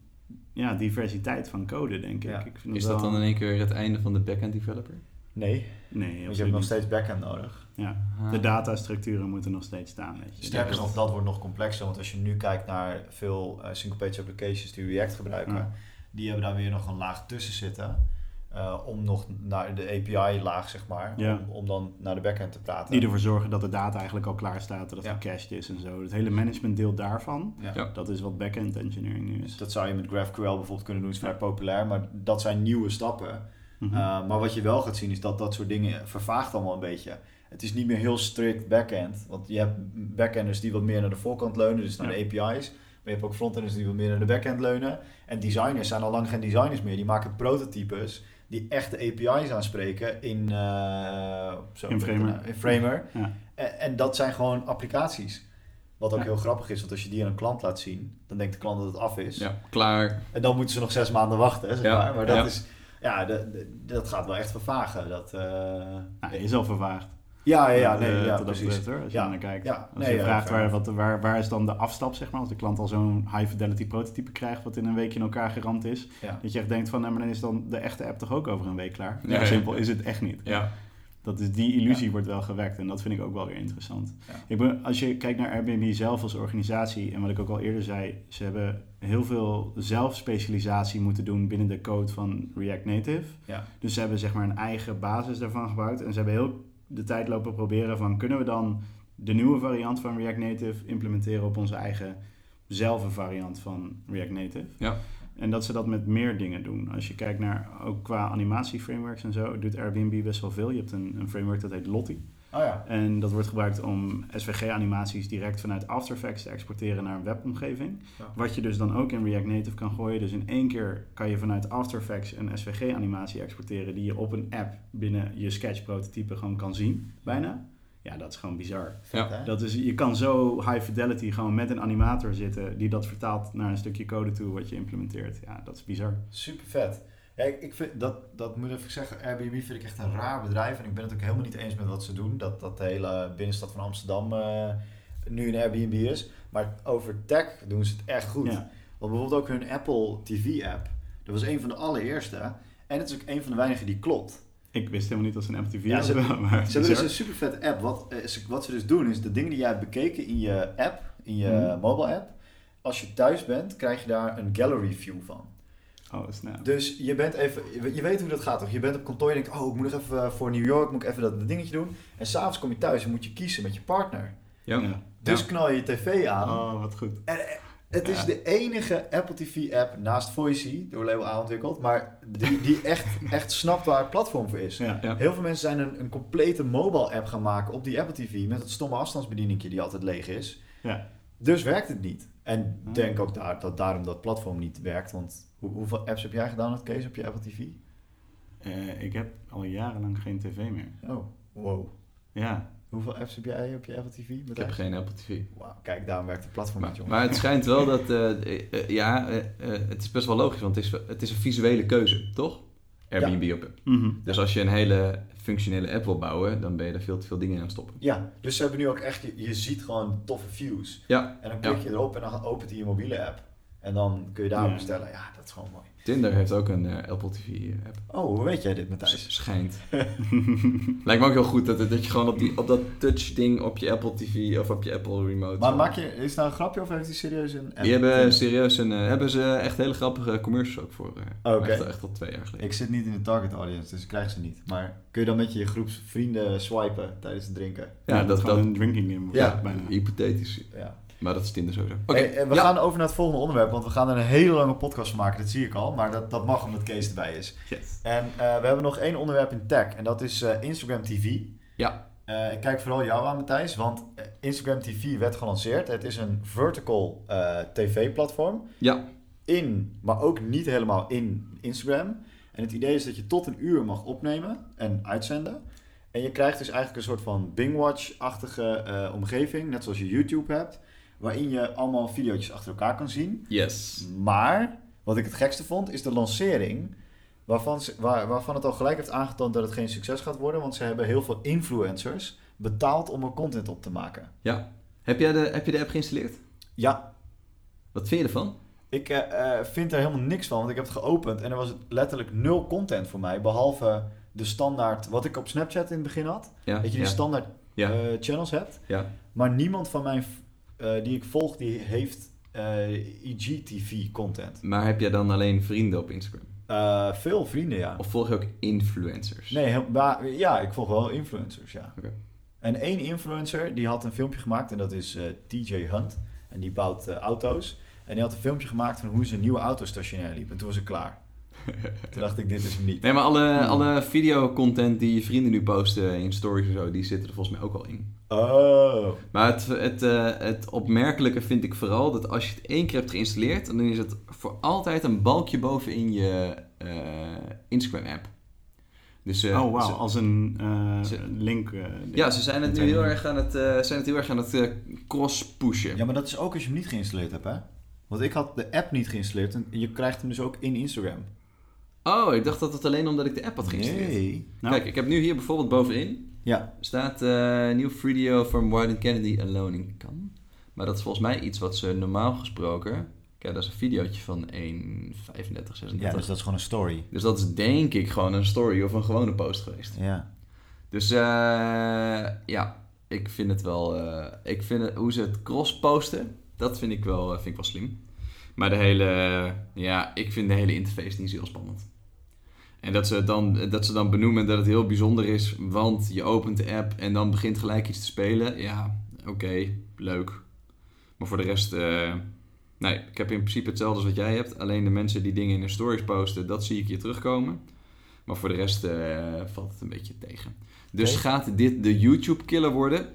Speaker 3: ja, diversiteit van code, denk ik.
Speaker 2: Ja.
Speaker 3: ik vind
Speaker 1: Is dat
Speaker 3: wel-
Speaker 1: dan in één keer het einde van de backend developer?
Speaker 2: Nee,
Speaker 3: Nee,
Speaker 2: je hebt nog steeds backend nodig.
Speaker 3: Ja.
Speaker 1: Ah.
Speaker 3: De datastructuren moeten nog steeds staan. Weet je.
Speaker 2: Sterker
Speaker 3: Dus-
Speaker 2: nog, dat wordt nog complexer. Want als je nu kijkt naar veel eh, single-page applications die React gebruiken,
Speaker 3: Ja.
Speaker 2: die hebben daar weer nog een laag tussen zitten. eh, om nog naar de API-laag, zeg maar,
Speaker 3: Ja.
Speaker 2: om, om dan naar de backend te praten.
Speaker 3: Die ervoor zorgen dat de data eigenlijk al klaar staat, dat het
Speaker 2: Ja.
Speaker 3: gecached is en zo. Het hele managementdeel daarvan,
Speaker 2: Ja.
Speaker 1: Ja.
Speaker 3: dat is wat back-end engineering nu
Speaker 2: Dus
Speaker 3: is.
Speaker 2: dat zou je met GraphQL bijvoorbeeld kunnen doen, is vrij populair, maar dat zijn nieuwe stappen.
Speaker 3: Mhm.
Speaker 2: Uh, maar wat je wel gaat zien is dat dat soort dingen vervaagt allemaal een beetje. Het is niet meer heel strikt backend. Want je hebt backenders die wat meer naar de voorkant leunen, dus naar
Speaker 3: Ja.
Speaker 2: de API's. Maar je hebt ook frontenders die wat meer naar de backend leunen. En designers zijn al lang geen designers meer. Die maken prototypes die echt de API's aanspreken in, eh, zo,
Speaker 3: In Framer.
Speaker 2: in Framer.
Speaker 3: Ja.
Speaker 2: En, en dat zijn gewoon applicaties. Wat ook
Speaker 3: Ja.
Speaker 2: heel grappig is, want als je die aan een klant laat zien, dan denkt de klant dat het af is.
Speaker 1: Ja, klaar.
Speaker 2: En dan moeten ze nog zes maanden wachten, zeg
Speaker 1: Ja,
Speaker 2: maar. Maar dat, is, ja, de- de- dat gaat wel echt vervagen. Dat, eh,
Speaker 3: Nou, is al vervaagd.
Speaker 2: Ja, ja, ja,
Speaker 3: Eh,
Speaker 2: nee, ja,
Speaker 3: dat
Speaker 2: precies.
Speaker 3: betreft, hoor, als je
Speaker 2: Ja,
Speaker 3: naar kijkt.
Speaker 2: ja,
Speaker 3: als
Speaker 2: nee,
Speaker 3: je
Speaker 2: ja,
Speaker 3: vraagt waar, wat, waar, waar is dan de afstap, zeg maar, als de klant al zo'n high-fidelity prototype krijgt, wat in een week in elkaar geramd is,
Speaker 2: Ja.
Speaker 3: dat je echt denkt van, nou, maar dan is dan de echte app toch ook over een week klaar?
Speaker 1: Ja,
Speaker 3: simpel is het echt niet.
Speaker 1: Ja.
Speaker 3: Dat is, die illusie wordt wel gewekt en dat vind ik ook wel weer interessant.
Speaker 2: Ja.
Speaker 3: Ik ben, als je kijkt naar Airbnb zelf als organisatie en wat ik ook al eerder zei, ze hebben heel veel zelfspecialisatie moeten doen binnen de code van React Native.
Speaker 2: Ja.
Speaker 3: Dus ze hebben zeg maar een eigen basis daarvan gebouwd en ze hebben heel de tijd lopen proberen van kunnen we dan de nieuwe variant van React Native implementeren op onze eigen zelfde variant van React Native.
Speaker 1: Ja.
Speaker 3: En dat ze dat met meer dingen doen. Als je kijkt naar ook qua animatieframeworks en zo, doet Airbnb best wel veel. Je hebt een, een framework dat heet Lottie.
Speaker 2: Oh ja.
Speaker 3: En dat wordt gebruikt om SVG-animaties direct vanuit After Effects te exporteren naar een webomgeving.
Speaker 2: Ja.
Speaker 3: Wat je dus dan ook in React Native kan gooien. Dus in één keer kan je vanuit After Effects een SVG-animatie exporteren die je op een app binnen je Sketch-prototype gewoon kan zien, bijna. Ja, dat is gewoon bizar.
Speaker 1: Ja.
Speaker 2: Hè?
Speaker 3: Dat is, je kan zo high fidelity gewoon met een animator zitten die dat vertaalt naar een stukje code toe wat je implementeert. Ja, dat is bizar.
Speaker 2: Super vet. Ja, ik, vind dat, dat moet ik even zeggen, Airbnb vind ik echt een raar bedrijf. En ik ben het ook helemaal niet eens met wat ze doen. Dat, dat de hele binnenstad van Amsterdam eh, nu een Airbnb is. Maar over tech doen ze het echt goed.
Speaker 3: Ja.
Speaker 2: Want bijvoorbeeld ook hun Apple TV app. Dat was een van de allereerste. En het is ook een van de weinigen die klopt.
Speaker 3: Ik wist helemaal niet dat ze een Apple TV
Speaker 2: Ja, ze-
Speaker 3: hadden. Maar
Speaker 2: Ze hebben dus een super vette app. Wat, eh, ze, wat ze dus doen is de dingen die jij hebt bekeken in je app, in je
Speaker 3: Mhm.
Speaker 2: mobile app. Als je thuis bent, krijg je daar een gallery view van.
Speaker 3: Oh, snap.
Speaker 2: Dus je bent even, je- weet hoe dat gaat toch? Je bent op kantoor en denkt, oh, ik moet nog even voor New York, moet ik even dat dingetje doen. En s'avonds kom je thuis en moet je kiezen met je partner.
Speaker 1: Ja.
Speaker 3: Ja.
Speaker 2: Dus
Speaker 1: Ja.
Speaker 2: knal je je tv aan.
Speaker 3: Oh, wat goed.
Speaker 2: En, eh, het is
Speaker 3: Ja.
Speaker 2: de enige Apple TV app naast Voicey, door Label A ontwikkeld, maar die, die echt, echt snapt waar het platform voor is.
Speaker 3: Ja.
Speaker 1: Ja.
Speaker 2: Heel veel mensen zijn een, een complete mobile app gaan maken op die Apple TV met het stomme afstandsbedieningje die altijd leeg is.
Speaker 3: Ja.
Speaker 2: Dus werkt het niet. En
Speaker 3: Ah.
Speaker 2: denk ook daar, dat daarom dat platform niet werkt. Want hoe, hoeveel apps heb jij gedaan, Kees, op je Apple TV?
Speaker 3: Eh, ik heb al jarenlang geen tv meer.
Speaker 2: Oh, wow.
Speaker 3: Ja.
Speaker 2: Hoeveel apps heb jij op je Apple TV?
Speaker 1: Ik heb geen Apple TV.
Speaker 2: Wauw, kijk, daarom werkt het platform
Speaker 1: Maar,
Speaker 2: niet, jongen.
Speaker 1: maar het schijnt wel dat, eh, eh, ja, het is best wel logisch, want het is, het is een visuele keuze, toch? Airbnb op.
Speaker 3: Mhm.
Speaker 1: Dus als je een hele functionele app wil bouwen, dan ben je er veel te veel dingen in aan het stoppen.
Speaker 2: Ja, dus ze hebben nu ook echt, je, je ziet gewoon toffe views.
Speaker 1: Ja,
Speaker 2: En dan klik
Speaker 1: Ja.
Speaker 2: je erop en dan opent hij je mobiele app. En dan kun je daar
Speaker 3: Ja.
Speaker 2: bestellen. Ja, dat is gewoon mooi.
Speaker 1: Tinder heeft ook een eh, Apple TV app.
Speaker 2: Oh, hoe weet jij dit, Matthijs?
Speaker 1: Schijnt. Lijkt me ook heel goed dat, dat je gewoon op, die, op dat touch ding op je Apple TV of op je Apple remote.
Speaker 2: Maar maak je, is het nou een grapje of heeft hij serieus een app?
Speaker 1: Die hebben serieus een, eh, hebben ze echt hele grappige commercials ook voor. eh,
Speaker 2: Oké.
Speaker 1: Echt, echt al twee jaar geleden.
Speaker 2: Ik zit niet in de target audience, dus ik krijg ze niet. Maar kun je dan met je groepsvrienden swipen tijdens het drinken?
Speaker 1: Ja, dat,
Speaker 3: gewoon
Speaker 1: dat
Speaker 3: een drinking game.
Speaker 2: Ja.
Speaker 3: bijna.
Speaker 1: hypothetisch.
Speaker 2: Ja.
Speaker 1: Maar dat is Tinder sowieso. Oké,
Speaker 2: Hey, we
Speaker 1: ja.
Speaker 2: gaan over naar het volgende onderwerp, want we gaan er een hele lange podcast van maken, dat zie ik al. Maar dat, dat mag omdat Kees erbij is.
Speaker 3: Yes.
Speaker 2: En eh, we hebben nog één onderwerp in tech en dat is eh, Instagram TV.
Speaker 1: Ja.
Speaker 2: Eh, ik kijk vooral jou aan, Matthijs, want Instagram TV werd gelanceerd. Het is een vertical tv-platform
Speaker 1: Ja,
Speaker 2: in, maar ook niet helemaal in Instagram. En het idee is dat je tot een uur mag opnemen en uitzenden. En je krijgt dus eigenlijk een soort van Bingwatch-achtige omgeving, net zoals je YouTube hebt, waarin je allemaal video's achter elkaar kan zien.
Speaker 1: yes.
Speaker 2: Maar wat ik het gekste vond, is de lancering. Waarvan, ze, waar, waarvan het al gelijk heeft aangetoond dat het geen succes gaat worden. Want ze hebben heel veel influencers betaald om er content op te maken.
Speaker 1: Ja. Heb, jij de, heb je de app geïnstalleerd?
Speaker 2: Ja,
Speaker 1: Wat vind je ervan?
Speaker 2: ik eh, eh, vind er helemaal niks van. Want ik heb het geopend en er was letterlijk nul content voor mij. Behalve de standaard, wat ik op Snapchat in het begin had.
Speaker 1: Ja,
Speaker 2: Dat je die
Speaker 1: ja,
Speaker 2: standaard
Speaker 1: ja,
Speaker 2: eh, channels hebt.
Speaker 1: ja.
Speaker 2: Maar niemand van mijn, eh, die ik volg, die heeft eh IGTV content.
Speaker 1: Maar heb jij dan alleen vrienden op Instagram?
Speaker 2: Eh, veel vrienden, ja.
Speaker 1: Of volg je ook influencers?
Speaker 2: Nee, heel- maar, ja, ik volg wel influencers, ja. En één influencer, die had een filmpje gemaakt en dat is eh, TJ Hunt. En die bouwt auto's. En die had een filmpje gemaakt van hoe ze een nieuwe auto stationair liep. En toen was ik klaar. toen dacht ik, dit is hem niet.
Speaker 1: Nee, maar alle, alle videocontent die je vrienden nu posten in stories en zo, die zitten er volgens mij ook al in.
Speaker 2: Oh.
Speaker 1: Maar het, het, eh, het opmerkelijke vind ik vooral dat als je het één keer hebt geïnstalleerd, dan is het voor altijd een balkje bovenin je eh, Instagram-app. Dus, eh,
Speaker 3: oh, wauw.
Speaker 1: ze-
Speaker 3: Als een eh,
Speaker 1: ze-
Speaker 3: link.
Speaker 1: ja, ze zijn het nu heel erg aan het, eh, zijn het, heel erg aan het cross-pushen.
Speaker 2: Ja, maar dat is ook als je hem niet geïnstalleerd hebt, hè? Want ik had de app niet geïnstalleerd en je krijgt hem dus ook in Instagram.
Speaker 1: Oh, ik dacht dat het alleen omdat ik de app had geïnstalleerd.
Speaker 2: Nee.
Speaker 3: Nou.
Speaker 1: Kijk, ik heb nu hier bijvoorbeeld bovenin
Speaker 2: Ja.
Speaker 1: staat nieuw video from Wyden Kennedy Alone in Cannes. Maar dat is volgens mij iets wat ze normaal gesproken... Kijk, dat is een videootje van 1.35, 36.
Speaker 2: ja, dus dat is gewoon een story.
Speaker 1: Dus dat is denk ik gewoon een story of een gewone post geweest.
Speaker 2: Ja.
Speaker 1: Dus eh, ja, ik vind het wel... eh, ik vind het, hoe ze het cross posten, dat vind ik wel, vind ik wel slim. Maar de hele... ja, ik vind de hele interface niet zo heel spannend. En dat ze, dan, dat ze dan benoemen dat het heel bijzonder is, want je opent de app en dan begint gelijk iets te spelen. Ja, oké, leuk. Maar voor de rest, eh, nee, ik heb in principe hetzelfde als wat jij hebt. Alleen de mensen die dingen in hun stories posten, dat zie ik hier terugkomen. Maar voor de rest eh, valt het een beetje tegen. Dus gaat dit de YouTube-killer worden?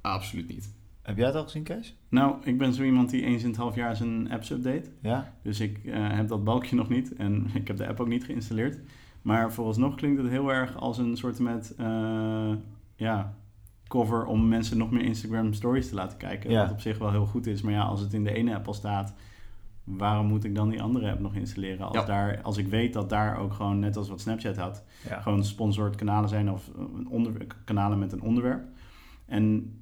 Speaker 1: Absoluut niet.
Speaker 2: Heb jij het al gezien, Kees?
Speaker 3: Nou, ik ben zo iemand die eens in het half jaar zijn apps update.
Speaker 2: Ja?
Speaker 3: Dus ik eh, heb dat balkje nog niet en ik heb de app ook niet geïnstalleerd. Maar vooralsnog klinkt het heel erg als een soort met eh, ja, cover om mensen nog meer Instagram stories te laten kijken.
Speaker 2: Ja.
Speaker 3: Wat op zich wel heel goed is. Maar ja, als het in de ene app al staat, waarom moet ik dan die andere app nog installeren? Als,
Speaker 1: Ja.
Speaker 3: daar, als ik weet dat daar ook gewoon, net als wat Snapchat had,
Speaker 2: Ja.
Speaker 3: gewoon sponsored kanalen zijn of onder, kanalen met een onderwerp. En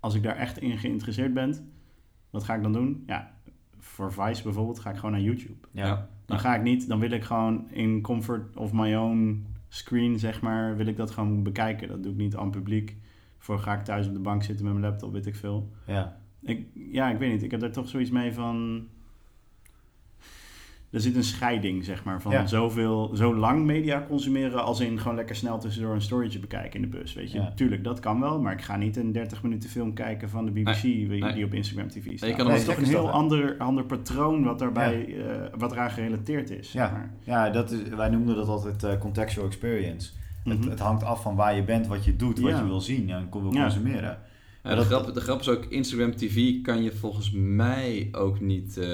Speaker 3: als ik daar echt in geïnteresseerd ben, wat ga ik dan doen? Ja, voor Vice bijvoorbeeld ga ik gewoon naar YouTube.
Speaker 2: Ja.
Speaker 3: Dan ga ik niet, dan wil ik gewoon in comfort of my own screen, zeg maar, wil ik dat gewoon bekijken. Dat doe ik niet aan publiek. Voor ga ik thuis op de bank zitten met mijn laptop, weet ik veel.
Speaker 2: Ja.
Speaker 3: Ik, ja, ik weet niet. Ik heb daar toch zoiets mee van. Er zit een scheiding, zeg maar, van
Speaker 2: Ja.
Speaker 3: zoveel, zo lang media consumeren als in gewoon lekker snel tussendoor een storytje bekijken in de bus. Weet je,
Speaker 2: Ja.
Speaker 3: tuurlijk, dat kan wel, maar ik ga niet een 30 minuten film kijken van de BBC die,
Speaker 1: nee.
Speaker 3: die op Instagram TV staat.
Speaker 1: je kan
Speaker 3: dat
Speaker 1: hem
Speaker 3: is een heel ander, ander patroon wat, daarbij, eh, wat eraan gerelateerd is. zeg
Speaker 2: Ja,
Speaker 3: maar.
Speaker 2: ja dat is, wij noemden dat altijd eh, contextual experience.
Speaker 3: Mhm.
Speaker 2: Het, het hangt af van waar je bent, wat je doet, wat je wil zien en wil
Speaker 3: Ja.
Speaker 2: consumeren.
Speaker 1: Ja, de,
Speaker 2: dat-
Speaker 1: grap, de grap is ook, Instagram TV kan je volgens mij ook niet eh,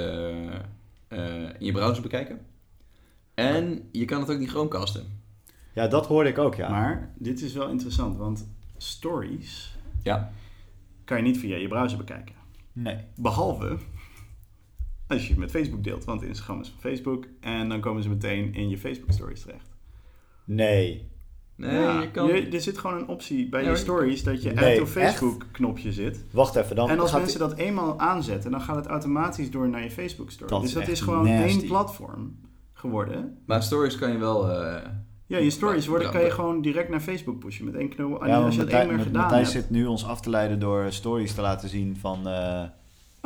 Speaker 1: eh, in je browser bekijken. En je kan het ook niet chromecasten.
Speaker 2: Ja, dat hoorde ik ook, ja.
Speaker 3: Maar dit is wel interessant, want stories
Speaker 1: Ja.
Speaker 3: kan je niet via je browser bekijken.
Speaker 2: Nee.
Speaker 3: Behalve als je het met Facebook deelt, want Instagram is van Facebook. En dan komen ze meteen in je Facebook stories terecht.
Speaker 2: Nee.
Speaker 1: Nee,
Speaker 3: Ja,
Speaker 1: je kan...
Speaker 3: je- er zit gewoon een optie bij
Speaker 1: Ja,
Speaker 3: je stories dat je
Speaker 2: Nee,
Speaker 3: add to Facebook knopje zit.
Speaker 2: Wacht even, dan
Speaker 3: En als mensen dat eenmaal aanzetten, dan gaat het automatisch door naar je Facebook story.
Speaker 2: Dat
Speaker 3: dus
Speaker 2: is
Speaker 3: dat is gewoon
Speaker 2: nasty.
Speaker 3: één platform geworden.
Speaker 1: Maar stories kan je wel... eh,
Speaker 3: Ja, je stories worden, kan je gewoon direct naar Facebook pushen met één knop.
Speaker 2: Ja, maar
Speaker 3: als je
Speaker 2: Matthij-
Speaker 3: één keer
Speaker 2: Mat-
Speaker 3: gedaan
Speaker 2: Matthijs
Speaker 3: hebt.
Speaker 2: zit nu ons af te leiden door stories te laten zien van... eh,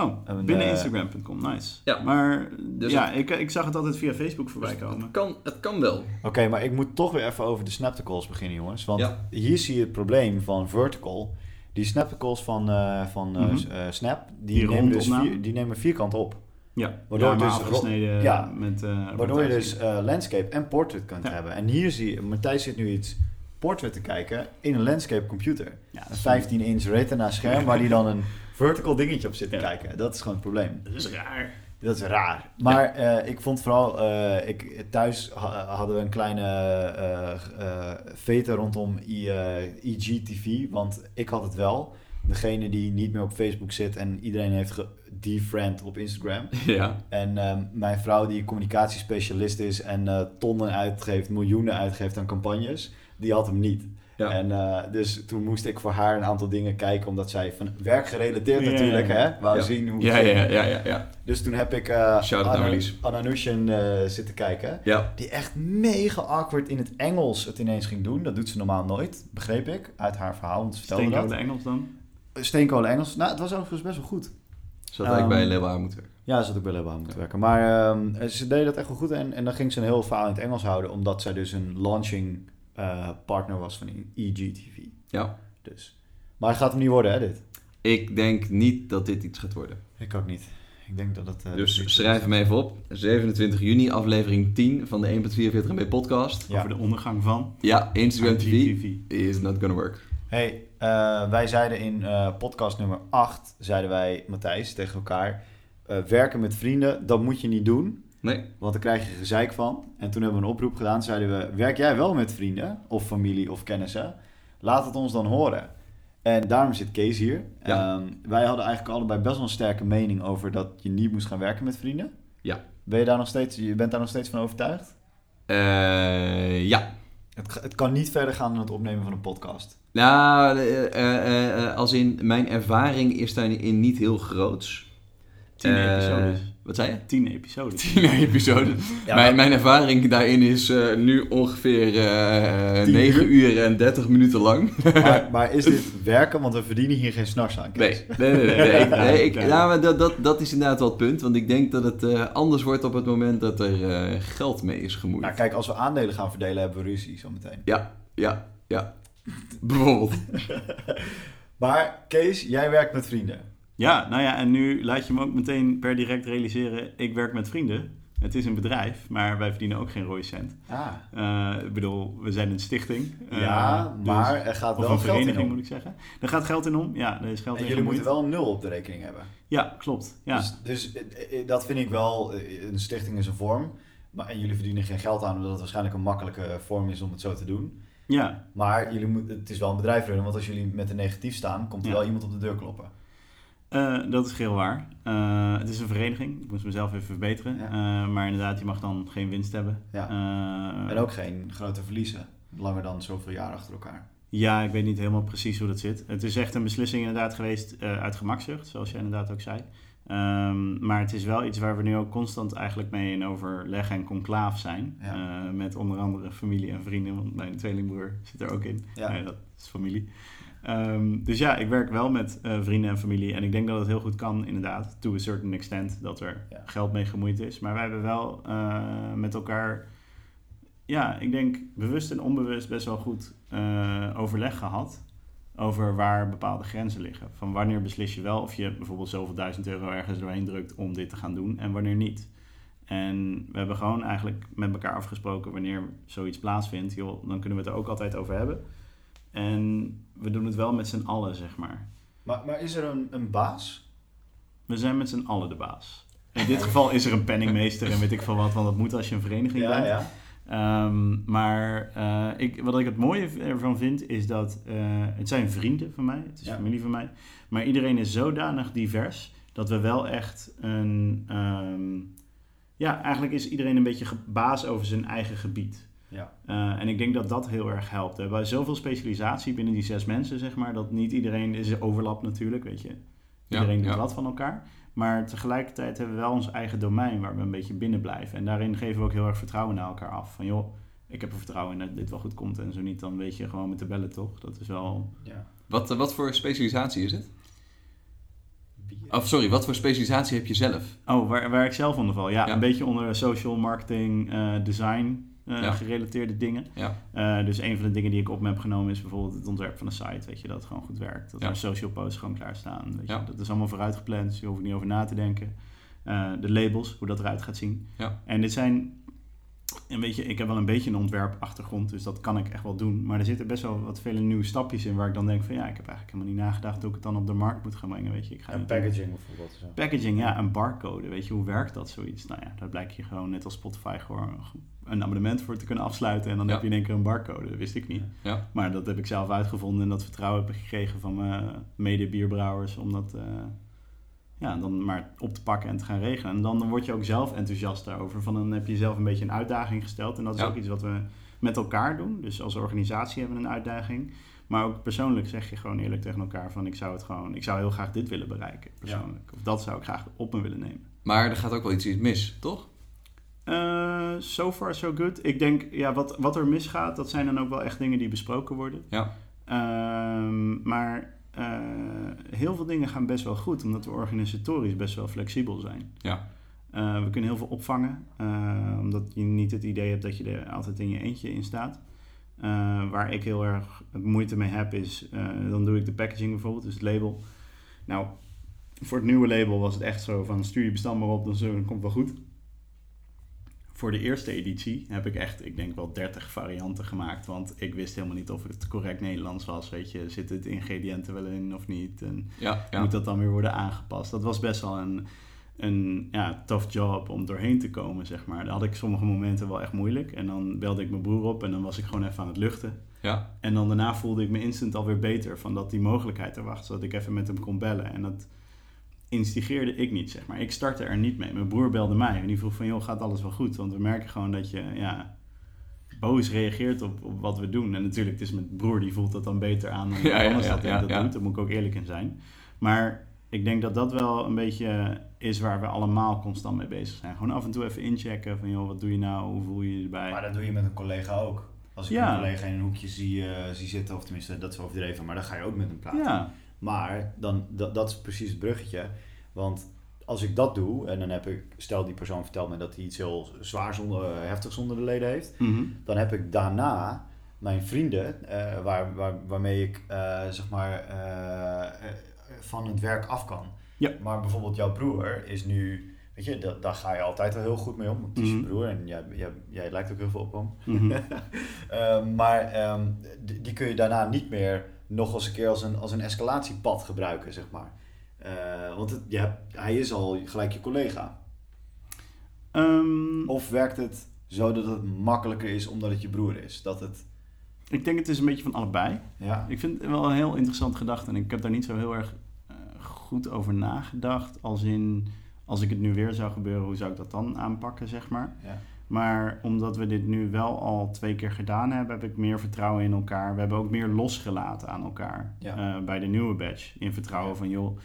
Speaker 3: Oh,
Speaker 2: En,
Speaker 3: binnen
Speaker 2: eh,
Speaker 3: Instagram.com, nice.
Speaker 1: Ja.
Speaker 3: Maar
Speaker 1: Dus
Speaker 3: ja, ik, ik zag het altijd via Facebook voorbij
Speaker 1: dus
Speaker 3: komen.
Speaker 1: het, kan, het kan wel.
Speaker 2: Oké, maar ik moet toch weer even over de Snapticals beginnen, jongens. Want
Speaker 1: Ja.
Speaker 2: hier zie je het probleem van Vertical. Die Snapticals van, eh, van eh,
Speaker 3: Mhm.
Speaker 2: eh, Snap, die,
Speaker 3: Die
Speaker 2: nemen dus vier, die nemen vierkant op.
Speaker 3: Ja,
Speaker 2: Waardoor
Speaker 3: ja,
Speaker 2: dus ja,
Speaker 3: met... eh,
Speaker 2: Waardoor je dus eh, landscape en portrait kunt
Speaker 3: Ja.
Speaker 2: hebben. En hier zie je, Matthijs zit nu iets portrait te kijken in een landscape computer. Een
Speaker 3: is-
Speaker 2: 15 inch retina scherm waar die dan een vertical dingetje op zit te
Speaker 3: Ja.
Speaker 2: kijken. Dat is gewoon het probleem.
Speaker 3: Dat is raar.
Speaker 2: Dat is raar. Maar eh, ik vond vooral, eh, ik, thuis ha- hadden we een kleine eh eh, vete rondom I, IGTV, want ik had het wel. Degene die niet meer op Facebook zit en iedereen heeft gedefriend op Instagram.
Speaker 1: Ja.
Speaker 2: En ehm, mijn vrouw die communicatiespecialist is en tonnen uitgeeft, miljoenen uitgeeft aan campagnes, die had hem niet.
Speaker 1: Ja.
Speaker 2: En eh, dus toen moest ik voor haar een aantal dingen kijken, omdat zij van werkgerelateerd
Speaker 3: Ja,
Speaker 2: natuurlijk,
Speaker 3: ja.
Speaker 2: hè, wou zien hoe
Speaker 1: Ja, ja, ja, ja, ja.
Speaker 2: Dus toen heb ik eh
Speaker 1: Shout-out naar
Speaker 2: Anna,
Speaker 1: Marlies.
Speaker 2: Anna Nushin eh, zitten kijken.
Speaker 1: Ja.
Speaker 2: Die echt mega awkward in het Engels het ineens ging doen. Dat doet ze normaal nooit, begreep ik, uit haar verhaal. Want ze
Speaker 3: Steenkolen
Speaker 2: dat.
Speaker 3: Engels dan?
Speaker 2: Steenkolen Engels. Nou, het was overigens best wel goed.
Speaker 1: Zo dat ik bij Leeuwen aan moeten werken.
Speaker 2: Ja, ze had ook bij Lebouw moeten werken. Maar ehm, ze deed dat echt wel goed. En, en dan ging ze een heel verhaal in het Engels houden. Omdat zij dus een launching eh, partner was van EGTV.
Speaker 1: Ja.
Speaker 2: Dus. Maar het gaat hem niet worden, hè, dit?
Speaker 1: Ik denk niet dat dit iets gaat worden.
Speaker 2: Ik ook niet. Ik denk dat het... eh,
Speaker 1: Dus schrijf hem even op. 27 juni, aflevering 10 van de 1.44 MB podcast.
Speaker 2: Ja.
Speaker 3: Over de ondergang van
Speaker 1: Ja, Instagram TV is not gonna work.
Speaker 2: Hey, eh, wij zeiden in eh, podcast nummer 8, zeiden wij, Matthijs, tegen elkaar... eh, werken met vrienden, dat moet je niet doen.
Speaker 1: Nee.
Speaker 2: Want daar krijg je gezeik van. En toen hebben we een oproep gedaan. Zeiden we, werk jij wel met vrienden of familie of kennissen? Laat het ons dan horen. En daarom zit Kees hier.
Speaker 1: Ja.
Speaker 2: Ehm, wij hadden eigenlijk allebei best wel een sterke mening over dat je niet moest gaan werken met vrienden.
Speaker 1: Ja.
Speaker 2: Ben je daar nog steeds, je bent daar nog steeds van overtuigd?
Speaker 1: Eh, ja.
Speaker 2: Het, het kan niet verder gaan dan het opnemen van een podcast.
Speaker 1: Nou, eh, eh, eh, als in mijn ervaring is daarin niet heel groots.
Speaker 3: Tien
Speaker 1: Eh,
Speaker 3: episodes.
Speaker 1: Wat zei je?
Speaker 3: Tien episodes.
Speaker 1: 10 episoden.
Speaker 2: Ja,
Speaker 1: mijn, mijn ervaring daarin is eh, nu ongeveer eh
Speaker 2: Tien
Speaker 1: 9
Speaker 2: uur?
Speaker 1: uur en 30 minuten lang.
Speaker 2: Maar, maar is dit werken? Want we verdienen hier geen snars aan, Kees.
Speaker 1: Nee, nee, nee. nee, nee, ik, nee, ik,
Speaker 3: Ja.
Speaker 1: maar dat, dat, dat is inderdaad wel het punt. Want ik denk dat het eh, anders wordt op het moment dat er eh, geld mee is gemoeid.
Speaker 2: Nou, kijk, als we aandelen gaan verdelen, hebben we ruzie zometeen.
Speaker 1: Ja, ja, ja. Bijvoorbeeld.
Speaker 2: Maar Kees, jij werkt met vrienden.
Speaker 3: Ja, nou ja, en nu laat je me ook meteen per direct realiseren, ik werk met vrienden. Het is een bedrijf, maar wij verdienen ook geen rode cent.
Speaker 2: Ah.
Speaker 3: Eh, ik bedoel, we zijn een stichting. eh,
Speaker 2: ja,
Speaker 3: dus-
Speaker 2: maar er gaat wel
Speaker 3: een
Speaker 2: geld in
Speaker 3: vereniging
Speaker 2: om.
Speaker 3: moet ik zeggen. Er gaat geld in om. Ja, er is geld
Speaker 2: En
Speaker 3: in
Speaker 2: jullie moeten wel een nul op de rekening hebben.
Speaker 3: Ja, klopt. Ja.
Speaker 2: Dus, dus eh, dat vind ik wel, een stichting is een vorm. Maar, en jullie verdienen geen geld aan, omdat het waarschijnlijk een makkelijke vorm is om het zo te doen.
Speaker 3: ja,
Speaker 2: Maar jullie moet, het is wel een bedrijf runnen, want als jullie met een negatief staan, komt er
Speaker 3: Ja.
Speaker 2: wel iemand op de deur kloppen.
Speaker 3: Eh, dat is heel waar. Eh, het is een vereniging. Ik moest mezelf even verbeteren.
Speaker 2: Ja.
Speaker 3: Eh, maar inderdaad, je mag dan geen winst hebben.
Speaker 2: Ja. En ook geen grote verliezen, langer dan zoveel jaar achter elkaar.
Speaker 3: Ja, ik weet niet helemaal precies hoe dat zit. Het is echt een beslissing inderdaad geweest uit gemakzucht, zoals jij inderdaad ook zei. Ehm, maar het is wel iets waar we nu ook constant eigenlijk mee in overleg en conclaaf zijn.
Speaker 2: Ja.
Speaker 3: Met onder andere familie en vrienden, want mijn tweelingbroer zit er ook in.
Speaker 2: Ja.
Speaker 3: Nee, dat is familie. Ehm, dus ja, ik werk wel met eh, vrienden en familie. En ik denk dat het heel goed kan, inderdaad. To a certain extent, dat er
Speaker 2: Ja.
Speaker 3: geld mee gemoeid is. Maar wij hebben wel eh, met elkaar, ja, ik denk bewust en onbewust best wel goed eh, overleg gehad. Over waar bepaalde grenzen liggen. Van wanneer beslis je wel of je bijvoorbeeld zoveel duizend euro ergens doorheen drukt om dit te gaan doen en wanneer niet. En we hebben gewoon eigenlijk met elkaar afgesproken wanneer zoiets plaatsvindt, joh, dan kunnen we het er ook altijd over hebben. En we doen het wel met z'n allen, zeg maar.
Speaker 2: Maar, maar is er een, een baas?
Speaker 3: We zijn met z'n allen de baas. In dit geval is er een penningmeester en weet ik veel wat, want dat moet als je een vereniging
Speaker 2: Ja,
Speaker 3: bent.
Speaker 2: ja.
Speaker 3: Ehm, maar eh, ik, wat ik het mooie ervan vind, is dat eh, het zijn vrienden van mij, het is
Speaker 2: Ja.
Speaker 3: familie van mij. Maar iedereen is zodanig divers dat we wel echt een. ehm, ja, eigenlijk is iedereen een beetje baas over zijn eigen gebied.
Speaker 2: Ja.
Speaker 3: Eh, en ik denk dat dat heel erg helpt. We hebben zoveel specialisatie binnen die zes mensen, zeg maar, dat niet iedereen is overlap natuurlijk, weet je. Iedereen doet
Speaker 1: ja.
Speaker 3: wat van elkaar. Maar tegelijkertijd hebben we wel ons eigen domein waar we een beetje binnen blijven. En daarin geven we ook heel erg vertrouwen naar elkaar af. Van joh, ik heb er vertrouwen in dat dit wel goed komt. En zo niet, dan weet je gewoon met de bellen toch. Dat is wel...
Speaker 2: ja.
Speaker 1: Wat, eh, wat voor specialisatie is het? Of sorry, wat voor specialisatie heb je zelf?
Speaker 3: Oh, waar, waar ik zelf onder val? Ja,
Speaker 1: Ja.
Speaker 3: een beetje onder social marketing, eh, design
Speaker 1: Ja.
Speaker 3: gerelateerde dingen.
Speaker 1: Ja.
Speaker 3: Eh, dus een van de dingen die ik op me heb genomen is bijvoorbeeld het ontwerp van een site. Weet je, dat het gewoon goed werkt. Dat er social posts gewoon klaarstaan. Weet je. Dat is allemaal vooruitgepland, dus je hoeft niet over na te denken. Eh, de labels, hoe dat eruit gaat zien.
Speaker 1: Ja.
Speaker 3: En dit zijn, een beetje, ik heb wel een beetje een ontwerpachtergrond, dus dat kan ik echt wel doen. Maar er zitten best wel wat vele nieuwe stapjes in waar ik dan denk van ja, ik heb eigenlijk helemaal niet nagedacht hoe ik het dan op de markt moet gaan brengen. Weet je. Ik ga
Speaker 2: En packaging bijvoorbeeld. Zo.
Speaker 3: Packaging, ja, een barcode. Weet je, hoe werkt dat zoiets? Nou ja, daar blijkt je gewoon net als Spotify gewoon een abonnement voor te kunnen afsluiten. En dan
Speaker 1: Ja.
Speaker 3: heb je in één keer een barcode. Dat wist ik niet.
Speaker 1: Ja.
Speaker 3: Maar dat heb ik zelf uitgevonden en dat vertrouwen heb ik gekregen van mijn mede-bierbrouwers. Om dat eh, ja, dan maar op te pakken en te gaan regelen. En dan word je ook zelf enthousiast daarover. Van dan heb je zelf een beetje een uitdaging gesteld. En dat is
Speaker 1: Ja.
Speaker 3: ook iets wat we met elkaar doen. Dus als organisatie hebben we een uitdaging. Maar ook persoonlijk zeg je gewoon eerlijk tegen elkaar van ik zou het gewoon, ik zou heel graag dit willen bereiken persoonlijk. Of dat zou ik graag op me willen nemen.
Speaker 1: Maar er gaat ook wel iets mis, toch?
Speaker 3: Eh, so far so good. Ik denk, ja, wat, wat er misgaat, dat zijn dan ook wel echt dingen die besproken worden.
Speaker 1: Ja.
Speaker 3: Ehm, maar eh, heel veel dingen gaan best wel goed, omdat we organisatorisch best wel flexibel zijn.
Speaker 1: Ja.
Speaker 3: Eh, we kunnen heel veel opvangen, eh, omdat je niet het idee hebt dat je er altijd in je eentje in staat. Waar ik heel erg moeite mee heb is, dan doe ik de packaging bijvoorbeeld, dus het label. Nou, voor het nieuwe label was het echt zo van stuur je bestand maar op, dan zo- dan komt het wel goed. Voor de eerste editie heb ik echt, ik denk wel 30 varianten gemaakt, want ik wist helemaal niet of het correct Nederlands was. Weet je, zitten het ingrediënten wel in of niet? En
Speaker 1: Ja. ja.
Speaker 3: moet dat dan weer worden aangepast? Dat was best wel een, een ja, tough job om doorheen te komen, zeg maar. Daar had ik sommige momenten wel echt moeilijk. En dan belde ik mijn broer op en dan was ik gewoon even aan het luchten.
Speaker 1: Ja.
Speaker 3: En dan daarna voelde ik me instant alweer beter van dat die mogelijkheid er was. Zodat ik even met hem kon bellen. En dat instigeerde ik niet, zeg maar. Ik startte er niet mee. Mijn broer belde mij en die vroeg van, joh, gaat alles wel goed? Want we merken gewoon dat je, ja, boos reageert op, op wat we doen. En natuurlijk, het is mijn broer die voelt dat dan beter aan dan
Speaker 1: Ja,
Speaker 3: iemand
Speaker 1: ja,
Speaker 3: anders
Speaker 1: ja,
Speaker 3: dat,
Speaker 1: ja,
Speaker 3: dat
Speaker 1: ja.
Speaker 3: doet. Daar moet ik ook eerlijk in zijn. Maar ik denk dat dat wel een beetje is waar we allemaal constant mee bezig zijn. Gewoon af en toe even inchecken van, joh, wat doe je nou? Hoe voel je je erbij?
Speaker 2: Maar dat doe je met een collega ook. Als ik
Speaker 3: Ja.
Speaker 2: een collega in een hoekje zie, eh, zie zitten, of tenminste dat is overdreven, maar dan ga je ook met hem praten. Maar dan, dat, dat is precies het bruggetje. Want als ik dat doe, en dan heb ik, stel die persoon vertelt me dat hij iets heel zwaars onder, eh, heftigs onder de leden heeft,
Speaker 3: Mhm.
Speaker 2: dan heb ik daarna mijn vrienden, eh, waar, waar, waarmee ik eh, zeg maar eh, van het werk af kan.
Speaker 3: Ja.
Speaker 2: Maar bijvoorbeeld jouw broer is nu, weet je, da- daar ga je altijd al heel goed mee om. Want het is je
Speaker 3: Mhm.
Speaker 2: broer en jij, jij, jij lijkt ook heel veel op hem.
Speaker 3: Mhm.
Speaker 2: Maar ehm, die kun je daarna niet meer nog eens een keer als een, als een escalatiepad gebruiken, zeg maar. Eh, want het, hebt, hij is al gelijk je collega.
Speaker 3: Ehm,
Speaker 2: Of werkt het zo dat het makkelijker is omdat het je broer is? Dat het,
Speaker 3: ik denk het is een beetje van allebei.
Speaker 2: ja,
Speaker 3: Ik vind het wel een heel interessante gedachte en ik heb daar niet zo heel erg eh, goed over nagedacht. Als in, als ik het nu weer zou gebeuren, hoe zou ik dat dan aanpakken, zeg maar.
Speaker 2: ja,
Speaker 3: Maar omdat we dit nu wel al twee keer gedaan hebben, heb ik meer vertrouwen in elkaar. We hebben ook meer losgelaten aan elkaar
Speaker 2: Ja.
Speaker 3: eh, bij de nieuwe batch. In vertrouwen
Speaker 2: Ja.
Speaker 3: van, joh,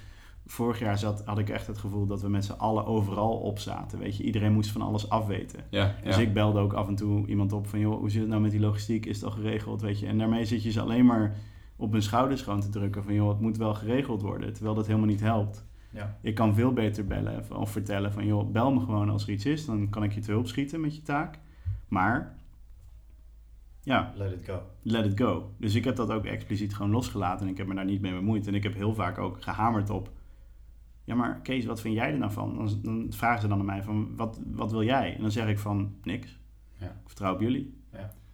Speaker 3: vorig jaar zat, had ik echt het gevoel dat we met z'n allen overal op zaten. Weet je, iedereen moest van alles afweten.
Speaker 1: Ja,
Speaker 3: Dus ik belde ook af en toe iemand op van, joh, hoe zit het nou met die logistiek? Is het al geregeld? Weet je, en daarmee zit je ze alleen maar op hun schouders gewoon te drukken van, joh, het moet wel geregeld worden. Terwijl dat helemaal niet helpt.
Speaker 2: Ja,
Speaker 3: Ik kan veel beter bellen of- vertellen van, joh, bel me gewoon als er iets is. Dan kan ik je te hulp schieten met je taak. Maar, ja,
Speaker 2: let it go.
Speaker 3: let it go. Dus ik heb dat ook expliciet gewoon losgelaten en ik heb me daar niet mee bemoeid. En ik heb heel vaak ook gehamerd op, ja maar Kees, wat vind jij er nou van? Dan, dan vragen ze dan aan mij van, wat, wat wil jij? En dan zeg ik van, niks.
Speaker 2: Ja.
Speaker 3: Ik vertrouw op jullie.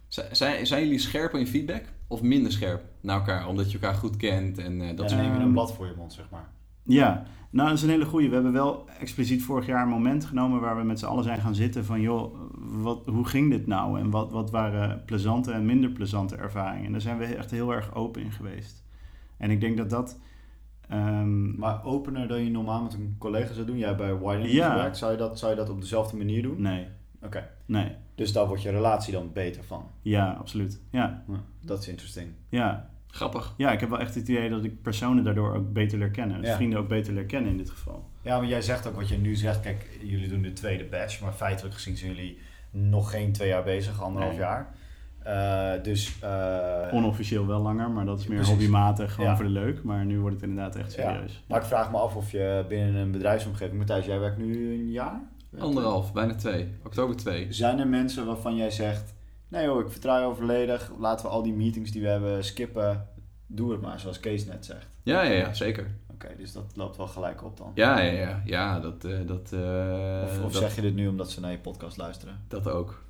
Speaker 1: Z- Zijn, zijn jullie scherper in feedback of minder scherp naar elkaar? Omdat je elkaar goed kent en eh, dat soort
Speaker 2: je
Speaker 3: Ehm,
Speaker 2: een blad voor je mond, zeg maar.
Speaker 3: Ja, nou dat is een hele goeie. We hebben wel expliciet vorig jaar een moment genomen waar we met z'n allen zijn gaan zitten van joh, wat, hoe ging dit nou? En wat, wat waren plezante en minder plezante ervaringen? En daar zijn we echt heel erg open in geweest. En ik denk dat dat... ehm,
Speaker 2: Maar opener dan je normaal met een collega zou doen. Jij bij Widening
Speaker 3: Ja.
Speaker 2: gewerkt. Zou je, dat, zou je dat op dezelfde manier doen?
Speaker 3: nee,
Speaker 2: Oké.
Speaker 3: nee.
Speaker 2: Dus daar wordt je relatie dan beter van.
Speaker 3: Ja, absoluut. Ja,
Speaker 2: Ja, dat is interesting.
Speaker 3: ja.
Speaker 1: Grappig.
Speaker 3: ja, ik heb wel echt het idee dat ik personen daardoor ook beter leer kennen. Dus
Speaker 2: Ja.
Speaker 3: vrienden ook beter leer kennen in dit geval.
Speaker 2: Ja, maar jij zegt ook wat je nu zegt. Kijk, jullie doen de tweede batch. Maar feitelijk gezien zijn jullie nog geen twee jaar bezig. Anderhalf
Speaker 3: Nee.
Speaker 2: jaar. Eh, dus... eh,
Speaker 3: Onofficieel wel langer, maar dat is meer
Speaker 2: Precies.
Speaker 3: hobbymatig, gewoon
Speaker 2: Ja.
Speaker 3: voor de leuk. Maar nu wordt het inderdaad echt
Speaker 2: Ja.
Speaker 3: serieus.
Speaker 2: Maar ik vraag me af of je binnen een bedrijfsomgeving... Matthijs, jij werkt nu een jaar?
Speaker 1: Anderhalf, bijna twee. Oktober 2.
Speaker 2: Zijn er mensen waarvan jij zegt... Nee hoor, ik vertrouw je volledig. Laten we al die meetings die we hebben skippen. Doe het maar, zoals Kees net zegt.
Speaker 1: Ja, ja, ja, zeker.
Speaker 2: Oké, dus dat loopt wel gelijk op dan.
Speaker 1: Ja, ja, ja. Ja, dat, eh, dat, eh,
Speaker 2: Of, of
Speaker 1: dat,
Speaker 2: zeg je dit nu omdat ze naar je podcast luisteren?
Speaker 1: dat ook.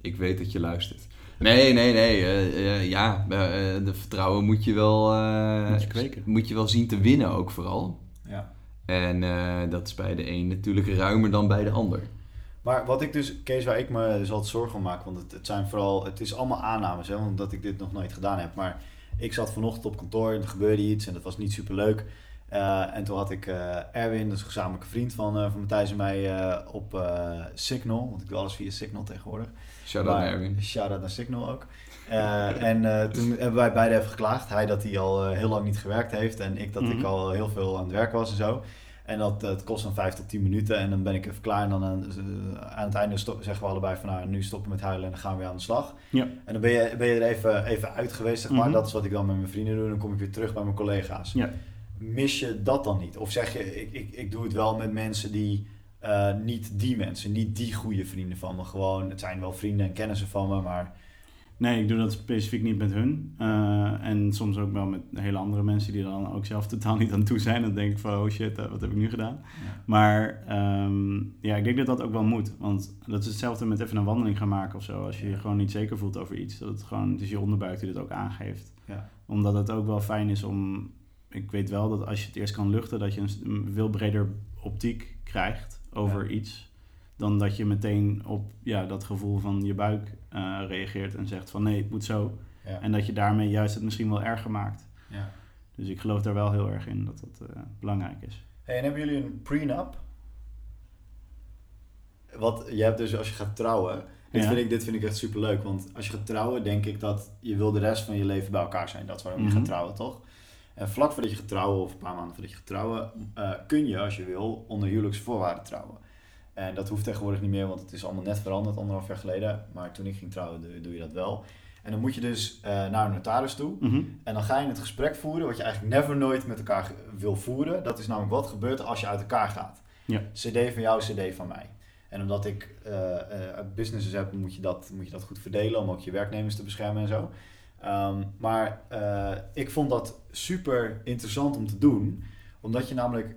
Speaker 1: Ik weet dat je luistert. Nee, nee, nee. eh, ja, de vertrouwen moet je wel... eh,
Speaker 3: Moet je kweken.
Speaker 1: Moet je wel zien te winnen ook vooral.
Speaker 2: Ja.
Speaker 1: En eh, dat is bij de een natuurlijk ruimer dan bij de ander.
Speaker 2: Maar wat ik dus, Kees, waar ik me dus altijd zorgen om maak, want het, het zijn vooral, het is allemaal aannames, hè, omdat ik dit nog nooit gedaan heb. Maar ik zat vanochtend op kantoor en er gebeurde iets en dat was niet super leuk. en toen had ik eh, Erwin, dat is een gezamenlijke vriend van, eh, van Matthijs en mij, eh, op eh, Signal, want ik doe alles via Signal tegenwoordig.
Speaker 1: Shout-out naar Erwin.
Speaker 2: Shout-out naar Signal ook. Eh, en eh, toen hebben wij beide even geklaagd. Hij dat hij al eh, heel lang niet gewerkt heeft en ik dat
Speaker 3: Mhm.
Speaker 2: ik al heel veel aan het werk was en zo. En dat, het kost dan 5 tot 10 minuten en dan ben ik even klaar. En dan aan, eh, aan het einde stop- zeggen we allebei van nou, nu stoppen met huilen en dan gaan we weer aan de slag.
Speaker 3: Ja.
Speaker 2: En dan ben je, ben je er even, even uit geweest, zeg maar.
Speaker 3: Mhm.
Speaker 2: Dat is wat ik dan met mijn vrienden doe. Dan kom ik weer terug bij mijn collega's.
Speaker 3: Ja.
Speaker 2: Mis je dat dan niet? Of zeg je, ik, ik, ik doe het wel met mensen die eh, niet die mensen, niet die goede vrienden van me. Gewoon, het zijn wel vrienden en kennissen van me, maar
Speaker 3: Nee, ik doe dat specifiek niet met hun. Eh, en soms ook wel met hele andere mensen die er dan ook zelf totaal niet aan toe zijn. Dan denk ik van, oh shit, eh, wat heb ik nu gedaan?
Speaker 2: Ja.
Speaker 3: Maar ehm, ja, ik denk dat dat ook wel moet. Want dat is hetzelfde met even een wandeling gaan maken of zo. Als je je gewoon niet zeker voelt over iets. Dat het gewoon, het is je onderbuik die dat ook aangeeft.
Speaker 2: Ja.
Speaker 3: Omdat het ook wel fijn is om... Ik weet wel dat als je het eerst kan luchten, dat je een, een veel breder optiek krijgt over
Speaker 2: Ja.
Speaker 3: iets. Dan dat je meteen op ja, dat gevoel van je buik eh, reageert en zegt van nee, het moet zo.
Speaker 2: Ja.
Speaker 3: En dat je daarmee juist het misschien wel erger maakt.
Speaker 2: Ja.
Speaker 3: Dus ik geloof daar wel heel erg in dat dat eh, belangrijk is.
Speaker 2: Hey, en hebben jullie een prenup? Wat je hebt dus als je gaat trouwen. Dit,
Speaker 3: Ja.
Speaker 2: vind ik, dit vind ik echt super leuk. Want als je gaat trouwen, denk ik dat je wil de rest van je leven bij elkaar zijn. Dat is waarom je
Speaker 3: Mhm.
Speaker 2: gaat trouwen, toch? En vlak voordat je gaat trouwen, of een paar maanden voordat je gaat trouwen, eh, kun je, als je wil, onder huwelijksvoorwaarden trouwen. En dat hoeft tegenwoordig niet meer, want het is allemaal net veranderd, anderhalf jaar geleden. Maar toen ik ging trouwen, doe, doe je dat wel. En dan moet je dus eh, naar een notaris toe.
Speaker 3: Mhm.
Speaker 2: En dan ga je het gesprek voeren wat je eigenlijk never nooit met elkaar wil voeren. Dat is namelijk wat gebeurt als je uit elkaar gaat.
Speaker 3: Ja.
Speaker 2: CD van jou, CD van mij. En omdat ik eh, businesses heb, moet je, dat, moet je dat goed verdelen om ook je werknemers te beschermen en zo. Ehm, maar ik vond dat super interessant om te doen, omdat je namelijk,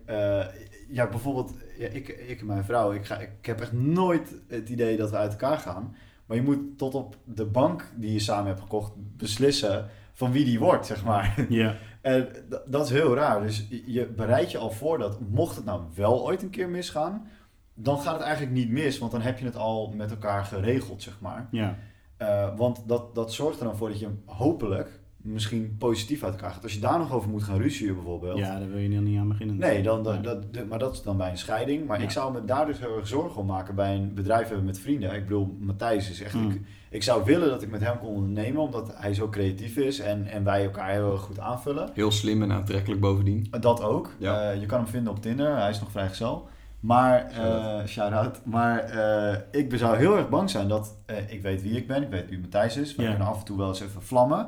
Speaker 2: ja, bijvoorbeeld, ja, ik, ik en mijn vrouw, ik, ga, ik heb echt nooit het idee dat we uit elkaar gaan. Maar je moet tot op de bank die je samen hebt gekocht beslissen van wie die wordt, zeg maar.
Speaker 3: Ja,
Speaker 2: En dat is heel raar. Dus je bereidt je al voor dat mocht het nou wel ooit een keer misgaan, dan gaat het eigenlijk niet mis, want dan heb je het al met elkaar geregeld, zeg maar.
Speaker 3: ja.
Speaker 2: Eh, want dat, dat zorgt er dan voor dat je hopelijk misschien positief uit elkaar gaat. Als je daar nog over moet gaan ruzien bijvoorbeeld.
Speaker 3: ja daar wil je niet aan beginnen.
Speaker 2: Nee, dan, dan, dat, maar dat is dan bij een scheiding. Maar
Speaker 3: Ja.
Speaker 2: ik zou me daar dus heel erg zorgen om maken bij een bedrijf hebben met vrienden. Ik bedoel, Matthijs is echt...
Speaker 3: Mm.
Speaker 2: Ik, ik zou willen dat ik met hem kon ondernemen, omdat hij zo creatief is en, en wij elkaar heel erg goed aanvullen.
Speaker 1: Heel slim en aantrekkelijk bovendien.
Speaker 2: Dat ook.
Speaker 1: Ja.
Speaker 2: Eh, je kan hem vinden op Tinder. Hij is nog vrijgezel. Maar, eh shout-out. Maar eh, ik zou heel erg bang zijn dat... eh, ik weet wie ik ben. Ik weet wie Matthijs is. We
Speaker 3: Ja.
Speaker 2: kunnen af en toe wel eens even vlammen.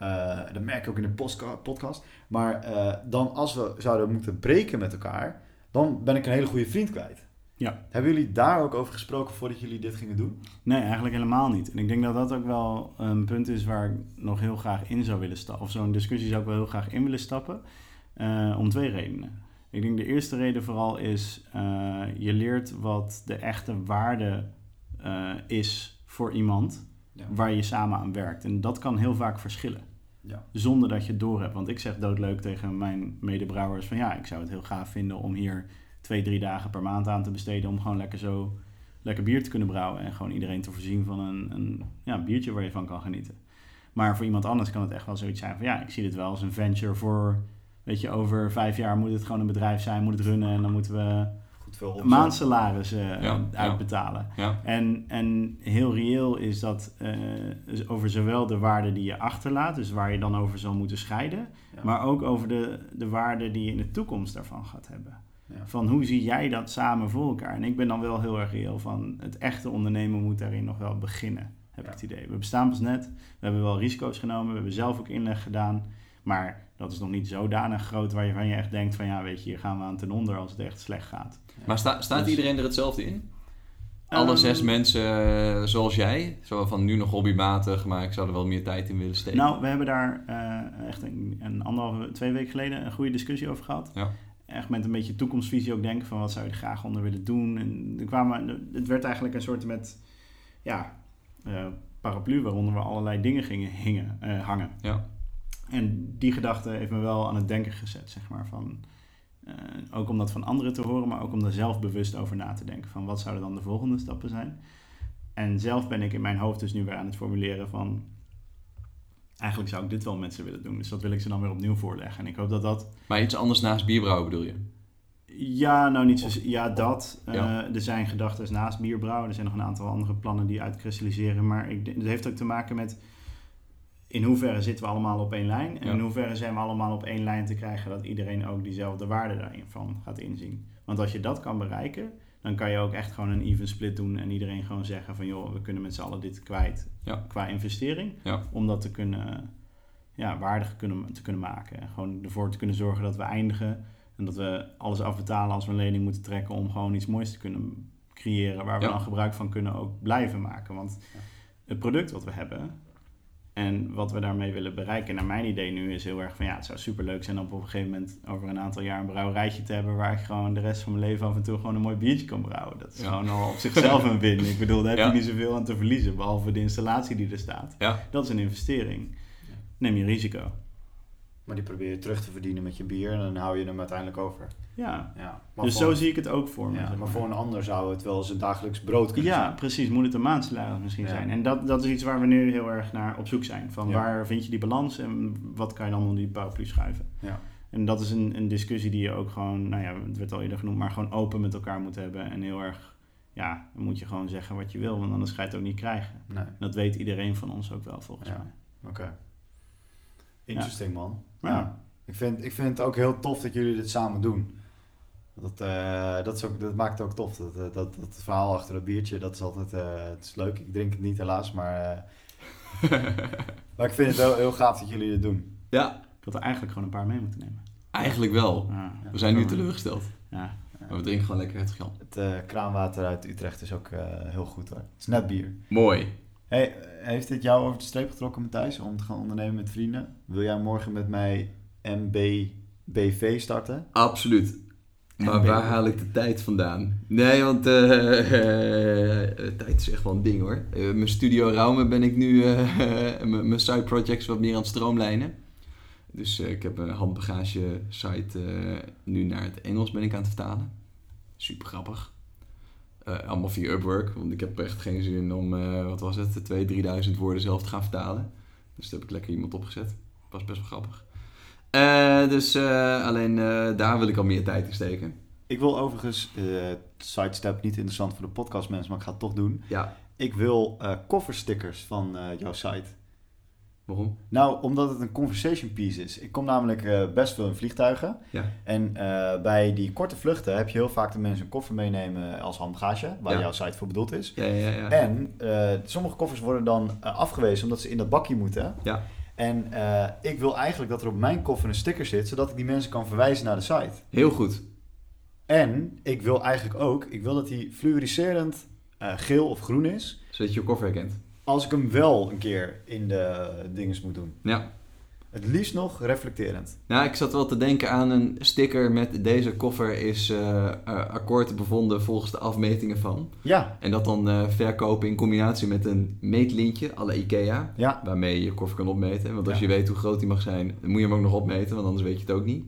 Speaker 2: Eh, dat merk ik ook in de podcast. Maar eh, dan als we zouden moeten breken met elkaar... dan ben ik een hele goede vriend kwijt.
Speaker 3: Ja.
Speaker 2: Hebben jullie daar ook over gesproken voordat jullie dit gingen doen?
Speaker 3: Nee, eigenlijk helemaal niet. En ik denk dat dat ook wel een punt is waar ik nog heel graag in zou willen stappen. Of zo'n discussie zou ik wel heel graag in willen stappen. eh, om twee redenen. Ik denk de eerste reden vooral is, je leert wat de echte waarde is voor iemand
Speaker 2: Ja.
Speaker 3: waar je samen aan werkt. En dat kan heel vaak verschillen.
Speaker 2: Ja.
Speaker 3: Zonder dat je het door hebt. Want ik zeg doodleuk tegen mijn medebrouwers van ja, ik zou het heel gaaf vinden om hier twee, drie dagen per maand aan te besteden om gewoon lekker zo lekker bier te kunnen brouwen en gewoon iedereen te voorzien van een, een ja, biertje waar je van kan genieten. Maar voor iemand anders kan het echt wel zoiets zijn van ja, ik zie dit wel als een venture voor, weet je, over vijf jaar moet het gewoon een bedrijf zijn, moet het runnen en dan moeten we
Speaker 2: Goed veel opzet.
Speaker 3: maandsalaris eh,
Speaker 1: Ja,
Speaker 3: uitbetalen.
Speaker 1: Ja.
Speaker 3: En, en heel reëel is dat eh, over zowel de waarde die je achterlaat, dus waar je dan over zal moeten scheiden,
Speaker 2: Ja.
Speaker 3: maar ook over de, de waarde die je in de toekomst daarvan gaat hebben.
Speaker 2: Ja.
Speaker 3: Van hoe zie jij dat samen voor elkaar? En ik ben dan wel heel erg reëel van het echte ondernemen moet daarin nog wel beginnen, heb
Speaker 2: Ja.
Speaker 3: ik het idee. We bestaan pas net, we hebben wel risico's genomen, we hebben zelf ook inleg gedaan, maar dat is nog niet zodanig groot waar je van je echt denkt van ja, weet je, hier gaan we aan ten onder als het echt slecht gaat.
Speaker 1: Maar sta- staat
Speaker 3: Dus-
Speaker 1: iedereen er hetzelfde in? Alle
Speaker 3: Ehm,
Speaker 1: zes mensen eh, zoals jij? Zo van nu nog hobbymatig, maar ik zou er wel meer tijd in willen steken.
Speaker 3: Nou, we hebben daar eh, echt een, een anderhalve, twee weken geleden een goede discussie over gehad.
Speaker 1: Ja.
Speaker 3: Echt met een beetje toekomstvisie ook denken van wat zou je er graag onder willen doen. En er kwamen, het werd eigenlijk een soort met, ja, eh, paraplu waaronder we allerlei dingen gingen hingen, hangen.
Speaker 1: Ja.
Speaker 3: En die gedachte heeft me wel aan het denken gezet, zeg maar. Van, eh, ook om dat van anderen te horen, maar ook om er zelf bewust over na te denken. Van wat zouden dan de volgende stappen zijn? En zelf ben ik in mijn hoofd dus nu weer aan het formuleren van... Eigenlijk zou ik dit wel met ze willen doen. Dus dat wil ik ze dan weer opnieuw voorleggen. En ik hoop dat dat...
Speaker 1: Maar iets anders naast bierbrouwen bedoel je?
Speaker 3: Ja, nou niet zo... Ja, dat. Eh,
Speaker 1: Ja.
Speaker 3: er zijn gedachten naast bierbrouwen. Er zijn nog een aantal andere plannen die uitkristalliseren. Maar ik, heeft ook te maken met... In hoeverre zitten we allemaal op één lijn? En
Speaker 1: Ja.
Speaker 3: in hoeverre zijn we allemaal op één lijn te krijgen... dat iedereen ook diezelfde waarde daarin van gaat inzien? Want als je dat kan bereiken... dan kan je ook echt gewoon een even split doen... en iedereen gewoon zeggen van... joh, we kunnen met z'n allen dit kwijt
Speaker 1: Ja.
Speaker 3: qua investering...
Speaker 1: Ja.
Speaker 3: om dat te kunnen... Ja, waardig kunnen, te kunnen maken. En gewoon ervoor te kunnen zorgen dat we eindigen... en dat we alles afbetalen als we een lening moeten trekken... om gewoon iets moois te kunnen creëren... waar we dan gebruik van kunnen ook blijven maken. Want het product wat we hebben... En wat we daarmee willen bereiken, naar mijn idee nu, is heel erg van ja, het zou superleuk zijn om op een gegeven moment over een aantal jaar een brouwerijtje te hebben waar ik gewoon de rest van mijn leven af en toe gewoon een mooi biertje kan brouwen. Dat is
Speaker 1: Ja.
Speaker 3: gewoon al op zichzelf een win. Ik bedoel, daar heb
Speaker 1: Ja.
Speaker 3: je niet zoveel aan te verliezen, behalve de installatie die er staat.
Speaker 1: Ja.
Speaker 3: Dat is een investering. Neem je risico.
Speaker 2: Maar die probeer je terug te verdienen met je bier en dan hou je hem uiteindelijk over.
Speaker 3: Ja.
Speaker 2: Ja.
Speaker 3: Dus zo zie ik het ook voor me.
Speaker 2: Ja,
Speaker 3: zeg
Speaker 2: maar voor een ander zou het wel zijn dagelijks brood kunnen
Speaker 3: Ja,
Speaker 2: zijn.
Speaker 3: precies. Moet het een maandsalaris misschien
Speaker 2: Ja.
Speaker 3: zijn. En dat, dat is iets waar we nu heel erg naar op zoek zijn. Van
Speaker 2: Ja.
Speaker 3: waar vind je die balans en wat kan je dan onder die paraplu schuiven?
Speaker 2: Ja.
Speaker 3: En dat is een, een discussie die je ook gewoon, nou ja, het werd al eerder genoemd, maar gewoon open met elkaar moet hebben. En heel erg, ja, dan moet je gewoon zeggen wat je wil, want anders ga je het ook niet krijgen.
Speaker 2: Nee,
Speaker 3: dat weet iedereen van ons ook wel, volgens
Speaker 2: Ja.
Speaker 3: mij.
Speaker 2: oké. Interesting man.
Speaker 3: Ja.
Speaker 2: Ja. Ik, vind, ik vind het ook heel tof dat jullie dit samen doen. Dat, eh, dat, is ook, dat maakt het ook tof. Dat, eh, dat, dat verhaal achter dat biertje, dat is altijd eh, het is leuk. Ik drink het niet helaas, maar, eh, maar ik vind het wel heel gaaf dat jullie dit doen.
Speaker 1: Ja,
Speaker 3: Ik had er eigenlijk gewoon een paar mee moeten nemen.
Speaker 1: eigenlijk wel.
Speaker 3: Ja.
Speaker 1: We zijn nu teleurgesteld.
Speaker 3: Ja.
Speaker 1: Maar we drinken gewoon lekker het geld.
Speaker 2: Het eh, kraanwater uit Utrecht is ook eh, heel goed hoor. Het is net bier.
Speaker 1: Mooi.
Speaker 2: Hey, heeft dit jou over de streep getrokken, Matthijs, om te gaan ondernemen met vrienden? Wil jij morgen met mij MBBV starten?
Speaker 1: Absoluut. Maar waar haal ik de tijd vandaan? Nee, want eh, eh, tijd is echt wel een ding hoor. Eh, mijn studio Raume ben ik nu, mijn mijn side projects wat meer aan het stroomlijnen. Dus ik heb een handbagage site nu naar het Engels ben ik aan het vertalen. Super grappig. Allemaal via Upwork, want ik heb echt geen zin om, wat was het, 2.000, 3.000 woorden zelf te gaan vertalen. Dus daar heb ik lekker iemand opgezet. Was best wel grappig. Eh, dus eh, alleen eh, daar wil ik al meer tijd in steken.
Speaker 2: Ik wil overigens, sidestep niet interessant voor de podcastmensen, maar ik ga het toch doen.
Speaker 1: Ja,
Speaker 2: Ik wil coverstickers van jouw site.
Speaker 1: waarom?
Speaker 2: Nou, omdat het een conversation piece is. Ik kom namelijk best veel in vliegtuigen.
Speaker 1: Ja.
Speaker 2: En bij die korte vluchten heb je heel vaak de mensen een koffer meenemen als handbagage, waar
Speaker 1: Ja.
Speaker 2: jouw site voor bedoeld is.
Speaker 1: Ja, ja, ja.
Speaker 2: En sommige koffers worden dan afgewezen omdat ze in dat bakje moeten.
Speaker 1: Ja.
Speaker 2: En eh, ik wil eigenlijk dat er op mijn koffer een sticker zit, zodat ik die mensen kan verwijzen naar de site.
Speaker 1: Heel goed.
Speaker 2: En ik wil eigenlijk ook, ik wil dat die fluoriserend eh, geel of groen is,
Speaker 1: Zodat je je koffer herkent.
Speaker 2: als ik hem wel een keer in de dinges moet doen.
Speaker 1: Ja.
Speaker 2: Het liefst nog reflecterend.
Speaker 1: Nou, ik zat wel te denken aan een sticker met deze koffer is eh, eh, akkoord bevonden volgens de afmetingen van.
Speaker 2: Ja,
Speaker 1: En dat dan eh, verkopen in combinatie met een meetlintje, alle IKEA.
Speaker 2: ja,
Speaker 1: Waarmee je je koffer kan opmeten. Want als
Speaker 2: Ja.
Speaker 1: je weet hoe groot die mag zijn, dan moet je hem ook nog opmeten. Want anders weet je het ook niet.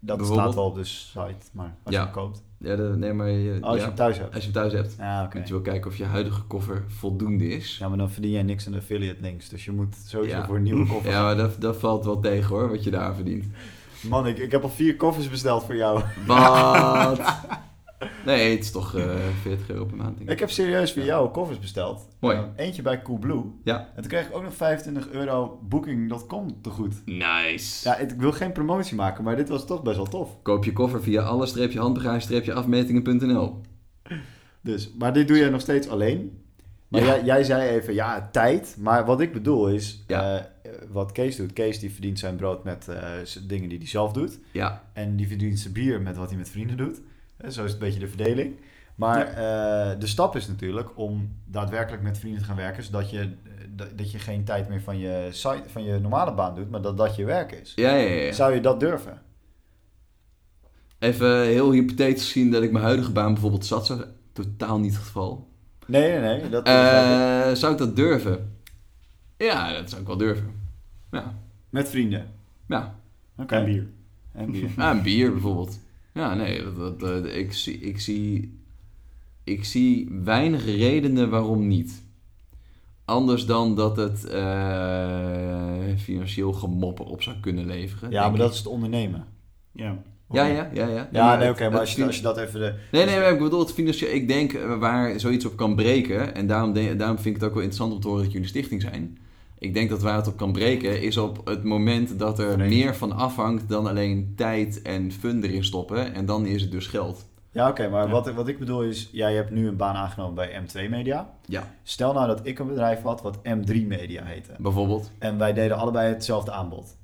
Speaker 2: Dat staat wel op de site, maar als
Speaker 1: Ja.
Speaker 2: je hem koopt.
Speaker 1: Ja, de, nee, maar je,
Speaker 2: Oh, als
Speaker 1: ja,
Speaker 2: je hem thuis hebt.
Speaker 1: als je hem thuis hebt.
Speaker 2: Ja, oké.
Speaker 1: Moet je wel kijken of je huidige koffer voldoende is.
Speaker 2: Ja, maar dan verdien jij niks aan de affiliate links. Dus je moet sowieso
Speaker 1: Ja.
Speaker 2: voor een nieuwe koffer
Speaker 1: Ja, maar dat, dat valt wel tegen hoor, wat je daar verdient.
Speaker 2: Man, ik, ik heb al vier koffers besteld voor jou.
Speaker 1: Wat? Nee, het is toch eh 40 euro per maand. Denk ik.
Speaker 2: Ik heb serieus voor jou koffers besteld.
Speaker 1: Mooi.
Speaker 2: Eh, eentje bij Coolblue.
Speaker 1: Ja.
Speaker 2: En toen kreeg ik ook nog 25 euro booking.com te goed.
Speaker 1: Nice.
Speaker 2: Ja, ik wil geen promotie maken, maar dit was toch best wel tof.
Speaker 1: Koop je koffer via alle-handbagage-afmetingen.nl.
Speaker 2: Dus, maar dit doe je nog steeds alleen. Maar
Speaker 1: Ja.
Speaker 2: jij, jij zei even, ja, tijd. Maar wat ik bedoel is,
Speaker 1: Ja.
Speaker 2: eh, wat Kees doet. Kees die verdient zijn brood met dingen die hij zelf doet.
Speaker 1: Ja,
Speaker 2: En die verdient zijn bier met wat hij met vrienden doet. Zo is het een beetje de verdeling. Maar eh, de stap is natuurlijk om daadwerkelijk met vrienden te gaan werken. Zodat je, eh, dat, je geen tijd meer van je, site, van je normale baan doet. Maar dat dat je werk is.
Speaker 1: ja, ja. ja.
Speaker 2: Zou je dat durven?
Speaker 1: Even heel hypothetisch gezien dat ik mijn huidige baan bijvoorbeeld zat. Zou, totaal niet het geval.
Speaker 2: Nee, nee, nee. Dat,
Speaker 1: Eh, zou ik dat durven? Ja, dat zou ik wel durven. Ja,
Speaker 2: met vrienden.
Speaker 1: ja.
Speaker 2: Oké.
Speaker 3: En bier.
Speaker 2: En bier.
Speaker 1: Ah, een bier bijvoorbeeld. Ja, nee, dat, dat, eh, ik, zie, ik, zie, ik zie weinig redenen waarom niet. Anders dan dat het eh, financieel gemopper op zou kunnen leveren.
Speaker 2: Ja, maar dat
Speaker 1: ik.
Speaker 2: is het ondernemen.
Speaker 3: Ja.
Speaker 1: Ja, ja, ja. Ja,
Speaker 2: Ja, nee, oké, maar als je, als je dat even... De,
Speaker 1: Nee, nee, maar ik bedoel het financieel. Ik denk eh, waar zoiets op kan breken, en daarom, de- daarom vind ik het ook wel interessant om te horen dat jullie stichting zijn. Ik denk dat waar het op kan breken is op het moment dat er
Speaker 2: Vreemd.
Speaker 1: meer van afhangt dan alleen tijd en fun erin stoppen. En dan is het dus geld.
Speaker 2: ja, oké, maar
Speaker 3: Ja.
Speaker 2: Wat, wat ik bedoel is... Jij hebt nu een baan aangenomen bij M2 Media.
Speaker 1: Ja,
Speaker 2: Stel nou dat ik een bedrijf had wat M3 Media heette.
Speaker 1: bijvoorbeeld.
Speaker 2: En wij deden allebei hetzelfde aanbod.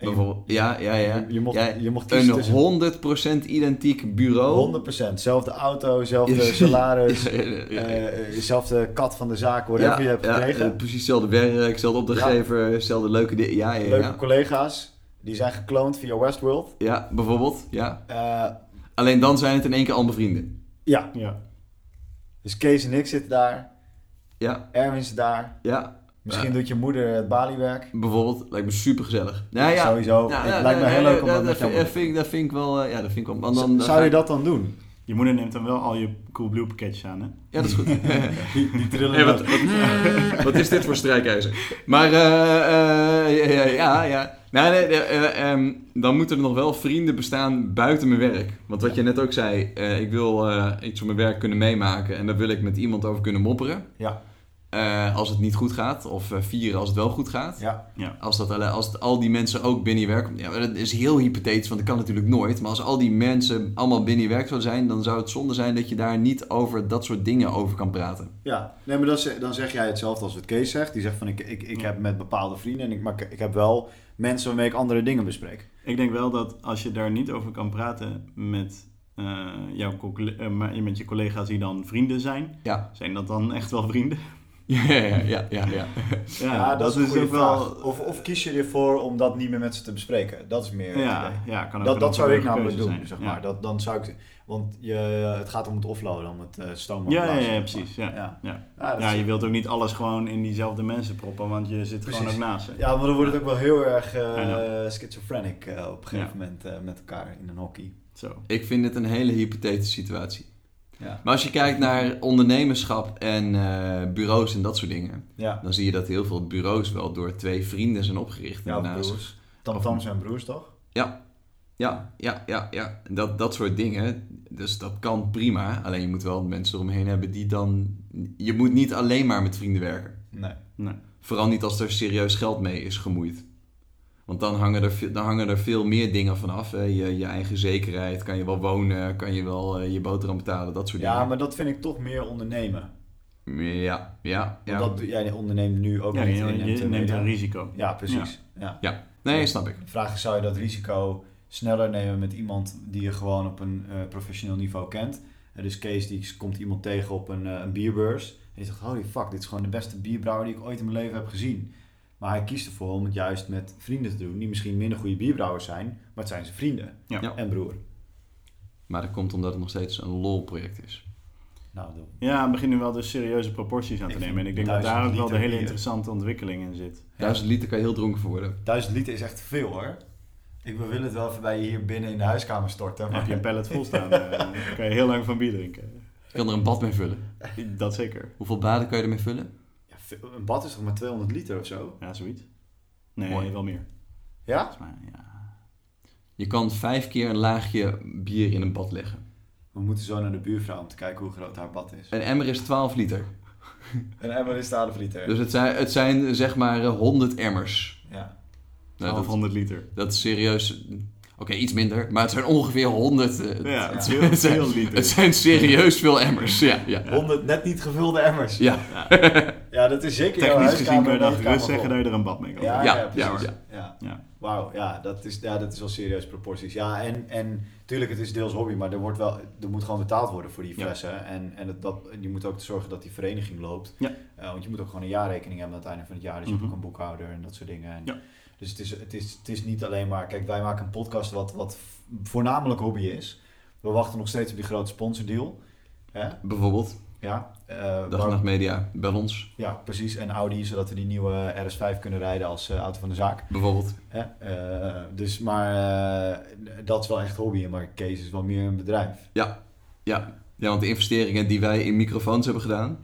Speaker 2: Je-
Speaker 1: bijvoorbeeld. Ja, ja, ja.
Speaker 2: Je, je mocht,
Speaker 1: Ja,
Speaker 2: je mocht kiezen tussen
Speaker 1: Een 100% identiek bureau.
Speaker 2: 100%. Zelfde auto, zelfde salaris,
Speaker 1: Ja, ja, ja.
Speaker 2: eh, zelfde kat van de zaak, whatever je hebt
Speaker 1: ja,
Speaker 2: gekregen.
Speaker 1: eh, precies hetzelfde werk, hetzelfde opdrachtgever, hetzelfde leuke dingen. Ja, ja,
Speaker 2: Leuke
Speaker 1: ja.
Speaker 2: collega's, die zijn gekloond via Westworld.
Speaker 1: Ja, bijvoorbeeld. Ja.
Speaker 2: Eh,
Speaker 1: Alleen dan zijn het in één keer allemaal vrienden.
Speaker 2: ja,
Speaker 3: Ja.
Speaker 2: dus Kees en ik zitten daar.
Speaker 1: Ja,
Speaker 2: Erwin zit daar.
Speaker 1: ja.
Speaker 2: Misschien doet je moeder het baliewerk.
Speaker 1: Bijvoorbeeld, lijkt me super gezellig. Nou ja,
Speaker 2: Sowieso.
Speaker 1: Ja,
Speaker 2: het
Speaker 1: ja,
Speaker 2: lijkt me
Speaker 1: ja,
Speaker 2: heel
Speaker 1: ja,
Speaker 2: leuk om
Speaker 1: ja,
Speaker 2: dat met jou te
Speaker 1: dat, vind, ik- dat vind ik wel, eh, ja, dat vind ik wel.
Speaker 2: doen.
Speaker 1: dan, dan
Speaker 2: Zou je dat dan doen?
Speaker 3: Je moeder neemt dan wel al je Coolblue pakketjes aan, hè?
Speaker 1: Ja, dat is goed.
Speaker 2: Die, die trillen
Speaker 1: Hey, wat, wat, wat is dit voor strijkijzer? Maar eh, eh, ja, ja, ja. Nou, nee, eh, ehm, dan moeten er nog wel vrienden bestaan buiten mijn werk. Want wat je net ook zei, eh, ik wil eh, iets van mijn werk kunnen meemaken en daar wil ik met iemand over kunnen mopperen.
Speaker 2: Ja,
Speaker 1: Eh, als het niet goed gaat, of eh, vieren als het wel goed gaat.
Speaker 2: ja.
Speaker 1: Als, dat, alle- als het- al die mensen ook binnen je werk... Ja, dat is heel hypothetisch, want dat kan natuurlijk nooit. Maar als al die mensen allemaal binnen je werk zouden zijn... dan zou het zonde zijn dat je daar niet over dat soort dingen over kan praten.
Speaker 2: Ja, nee, maar dat is- dan zeg jij hetzelfde als wat Kees zegt. Die zegt van ik, ik, ik heb met bepaalde vrienden, en ik, maar ik, ik heb wel mensen waarmee ik andere dingen bespreek.
Speaker 3: Ik denk wel dat als je daar niet over kan praten met, eh, jouw, maar met je collega's die dan vrienden zijn,
Speaker 1: Ja,
Speaker 3: zijn dat dan echt wel vrienden?
Speaker 1: Ja, ja, ja, ja. ja.
Speaker 3: Ja, dat,
Speaker 2: een
Speaker 3: is
Speaker 2: goede
Speaker 3: ook wel...
Speaker 2: vraag. Of, of kies je ervoor om dat niet meer met ze te bespreken? Dat is meer
Speaker 3: Ja, ja, kan ook
Speaker 2: Dat, dat zou ik namelijk doen,
Speaker 3: zijn.
Speaker 2: zeg
Speaker 3: Ja.
Speaker 2: maar. Dat, dan zou ik... Want je, het gaat om het offloaden, om het uh, stomen.
Speaker 3: Ja, ja, ja, precies. Ja.
Speaker 2: Ja.
Speaker 3: Ja. Je wilt ook niet alles gewoon in diezelfde mensen proppen, want je zit
Speaker 2: Precies.
Speaker 3: gewoon ook naast ze.
Speaker 2: Ja, maar dan wordt het ook wel heel erg eh
Speaker 3: I know.
Speaker 2: schizophrenic eh, op een gegeven
Speaker 3: Ja.
Speaker 2: moment eh, met elkaar in een hockey.
Speaker 3: Zo.
Speaker 1: Ik vind het een hele hypothetische situatie.
Speaker 2: Ja.
Speaker 1: Maar als je kijkt naar ondernemerschap en eh, bureaus en dat soort dingen,
Speaker 2: Ja,
Speaker 1: dan zie je dat heel veel bureaus wel door twee vrienden zijn opgericht.
Speaker 2: ja
Speaker 1: Daarnaast-
Speaker 2: broers. Tam Tam zijn broers, toch?
Speaker 1: Ja, ja, ja, ja, ja. Dat, dat soort dingen. Dus dat kan prima. Alleen je moet wel mensen eromheen hebben die dan... Je moet niet alleen maar met vrienden werken.
Speaker 2: Nee.
Speaker 3: Nee.
Speaker 1: Vooral niet als er serieus geld mee is gemoeid. Want dan hangen er, veel- dan hangen er veel meer dingen vanaf. Hè. Je, je eigen zekerheid, kan je wel wonen, kan je wel eh, je boterham betalen, dat soort
Speaker 2: Ja,
Speaker 1: dingen.
Speaker 2: maar dat vind ik toch meer ondernemen.
Speaker 1: Ja, ja, ja.
Speaker 2: Want dat, jij onderneemt nu ook
Speaker 3: Ja,
Speaker 2: niet
Speaker 3: je,
Speaker 2: in
Speaker 3: je
Speaker 2: MT
Speaker 3: neemt een risico.
Speaker 2: Ja, precies. Ja.
Speaker 1: Nee, snap ik.
Speaker 2: De vraag is, zou je dat risico sneller nemen met iemand die je gewoon op een eh, professioneel niveau kent? Eh, dus Kees, die komt iemand tegen op een, eh, een bierbeurs. En je zegt, holy fuck, dit is gewoon de beste bierbrouwer die ik ooit in mijn leven heb gezien. Maar hij kiest ervoor om het juist met vrienden te doen, die misschien minder goede bierbrouwers zijn, maar het zijn zijn vrienden
Speaker 3: Ja.
Speaker 1: Ja.
Speaker 2: en broer.
Speaker 1: Maar dat komt omdat het nog steeds een lol-project is.
Speaker 2: Nou, de-
Speaker 3: Ja, we beginnen nu wel dus serieuze proporties aan te
Speaker 2: Ik
Speaker 3: nemen. En ik denk dat daar ook wel de hele
Speaker 2: bier.
Speaker 3: interessante ontwikkeling in zit.
Speaker 1: Duizend liter kan je heel dronken voor worden.
Speaker 2: duizend liter is echt veel hoor. Ik wil het wel even bij je hier binnen in de huiskamer storten.
Speaker 3: Dan
Speaker 2: Maar
Speaker 3: heb je een pallet vol staan. eh, dan kan je heel lang van bier drinken.
Speaker 1: Je kan er een bad mee vullen.
Speaker 3: Dat zeker.
Speaker 1: Hoeveel baden kan je ermee vullen?
Speaker 2: Een bad is toch maar 200 liter of zo?
Speaker 3: Ja, zoiets. Nee,
Speaker 1: Mooi.
Speaker 3: wel meer.
Speaker 2: Ja?
Speaker 3: Ja.
Speaker 1: Je kan vijf keer een laagje bier in een bad leggen.
Speaker 2: We moeten zo naar de buurvrouw om te kijken hoe groot haar bad is.
Speaker 1: Een emmer is 12 liter.
Speaker 2: Een emmer is 12 liter.
Speaker 1: Dus het zijn, het zijn zeg maar eh, 100 emmers.
Speaker 2: Ja.
Speaker 1: Nou, dat,
Speaker 3: 1200 liter.
Speaker 1: dat is serieus. Oké, iets minder, maar het zijn ongeveer 100. eh,
Speaker 3: Ja, het
Speaker 1: zijn,
Speaker 3: veel liter.
Speaker 1: het zijn serieus veel emmers. Ja, ja.
Speaker 2: 100 net niet gevulde emmers.
Speaker 1: ja.
Speaker 2: Ja, dat is zeker
Speaker 3: Technisch gezien kun je dan
Speaker 2: en
Speaker 3: gerust zeggen dat je er een bad mee kan
Speaker 2: Ja,
Speaker 3: maken.
Speaker 2: ja,
Speaker 1: Ja,
Speaker 2: precies.
Speaker 1: ja,
Speaker 2: Ja,
Speaker 3: Ja.
Speaker 2: Wauw, ja, dat is, ja, dat is wel serieus proporties. Ja, en, en tuurlijk, het is deels hobby, maar er, wordt wel, er moet gewoon betaald worden voor die
Speaker 3: Ja.
Speaker 2: flessen. En, en het, dat, je moet ook zorgen dat die vereniging loopt.
Speaker 3: Ja.
Speaker 2: Eh, want je moet ook gewoon een jaarrekening hebben aan het einde van het jaar. Dus je
Speaker 3: Mhm.
Speaker 2: hebt ook een boekhouder en dat soort dingen. En
Speaker 3: Ja.
Speaker 2: Dus het is, het, is, het is niet alleen maar... Kijk, wij maken een podcast wat, wat voornamelijk hobby is. We wachten nog steeds op die grote sponsordeal. Hè?
Speaker 1: Bijvoorbeeld,
Speaker 2: Ja, eh,
Speaker 1: Dag Nacht Media, bel ons.
Speaker 2: ja, precies. En Audi, zodat we die nieuwe RS5 kunnen rijden als eh, auto van de zaak.
Speaker 1: Bijvoorbeeld.
Speaker 2: Hè? Eh, dus, maar dat is wel echt hobby. Maar Kees is wel meer een bedrijf.
Speaker 1: Ja. Ja. ja, want de investeringen die wij in microfoons hebben gedaan.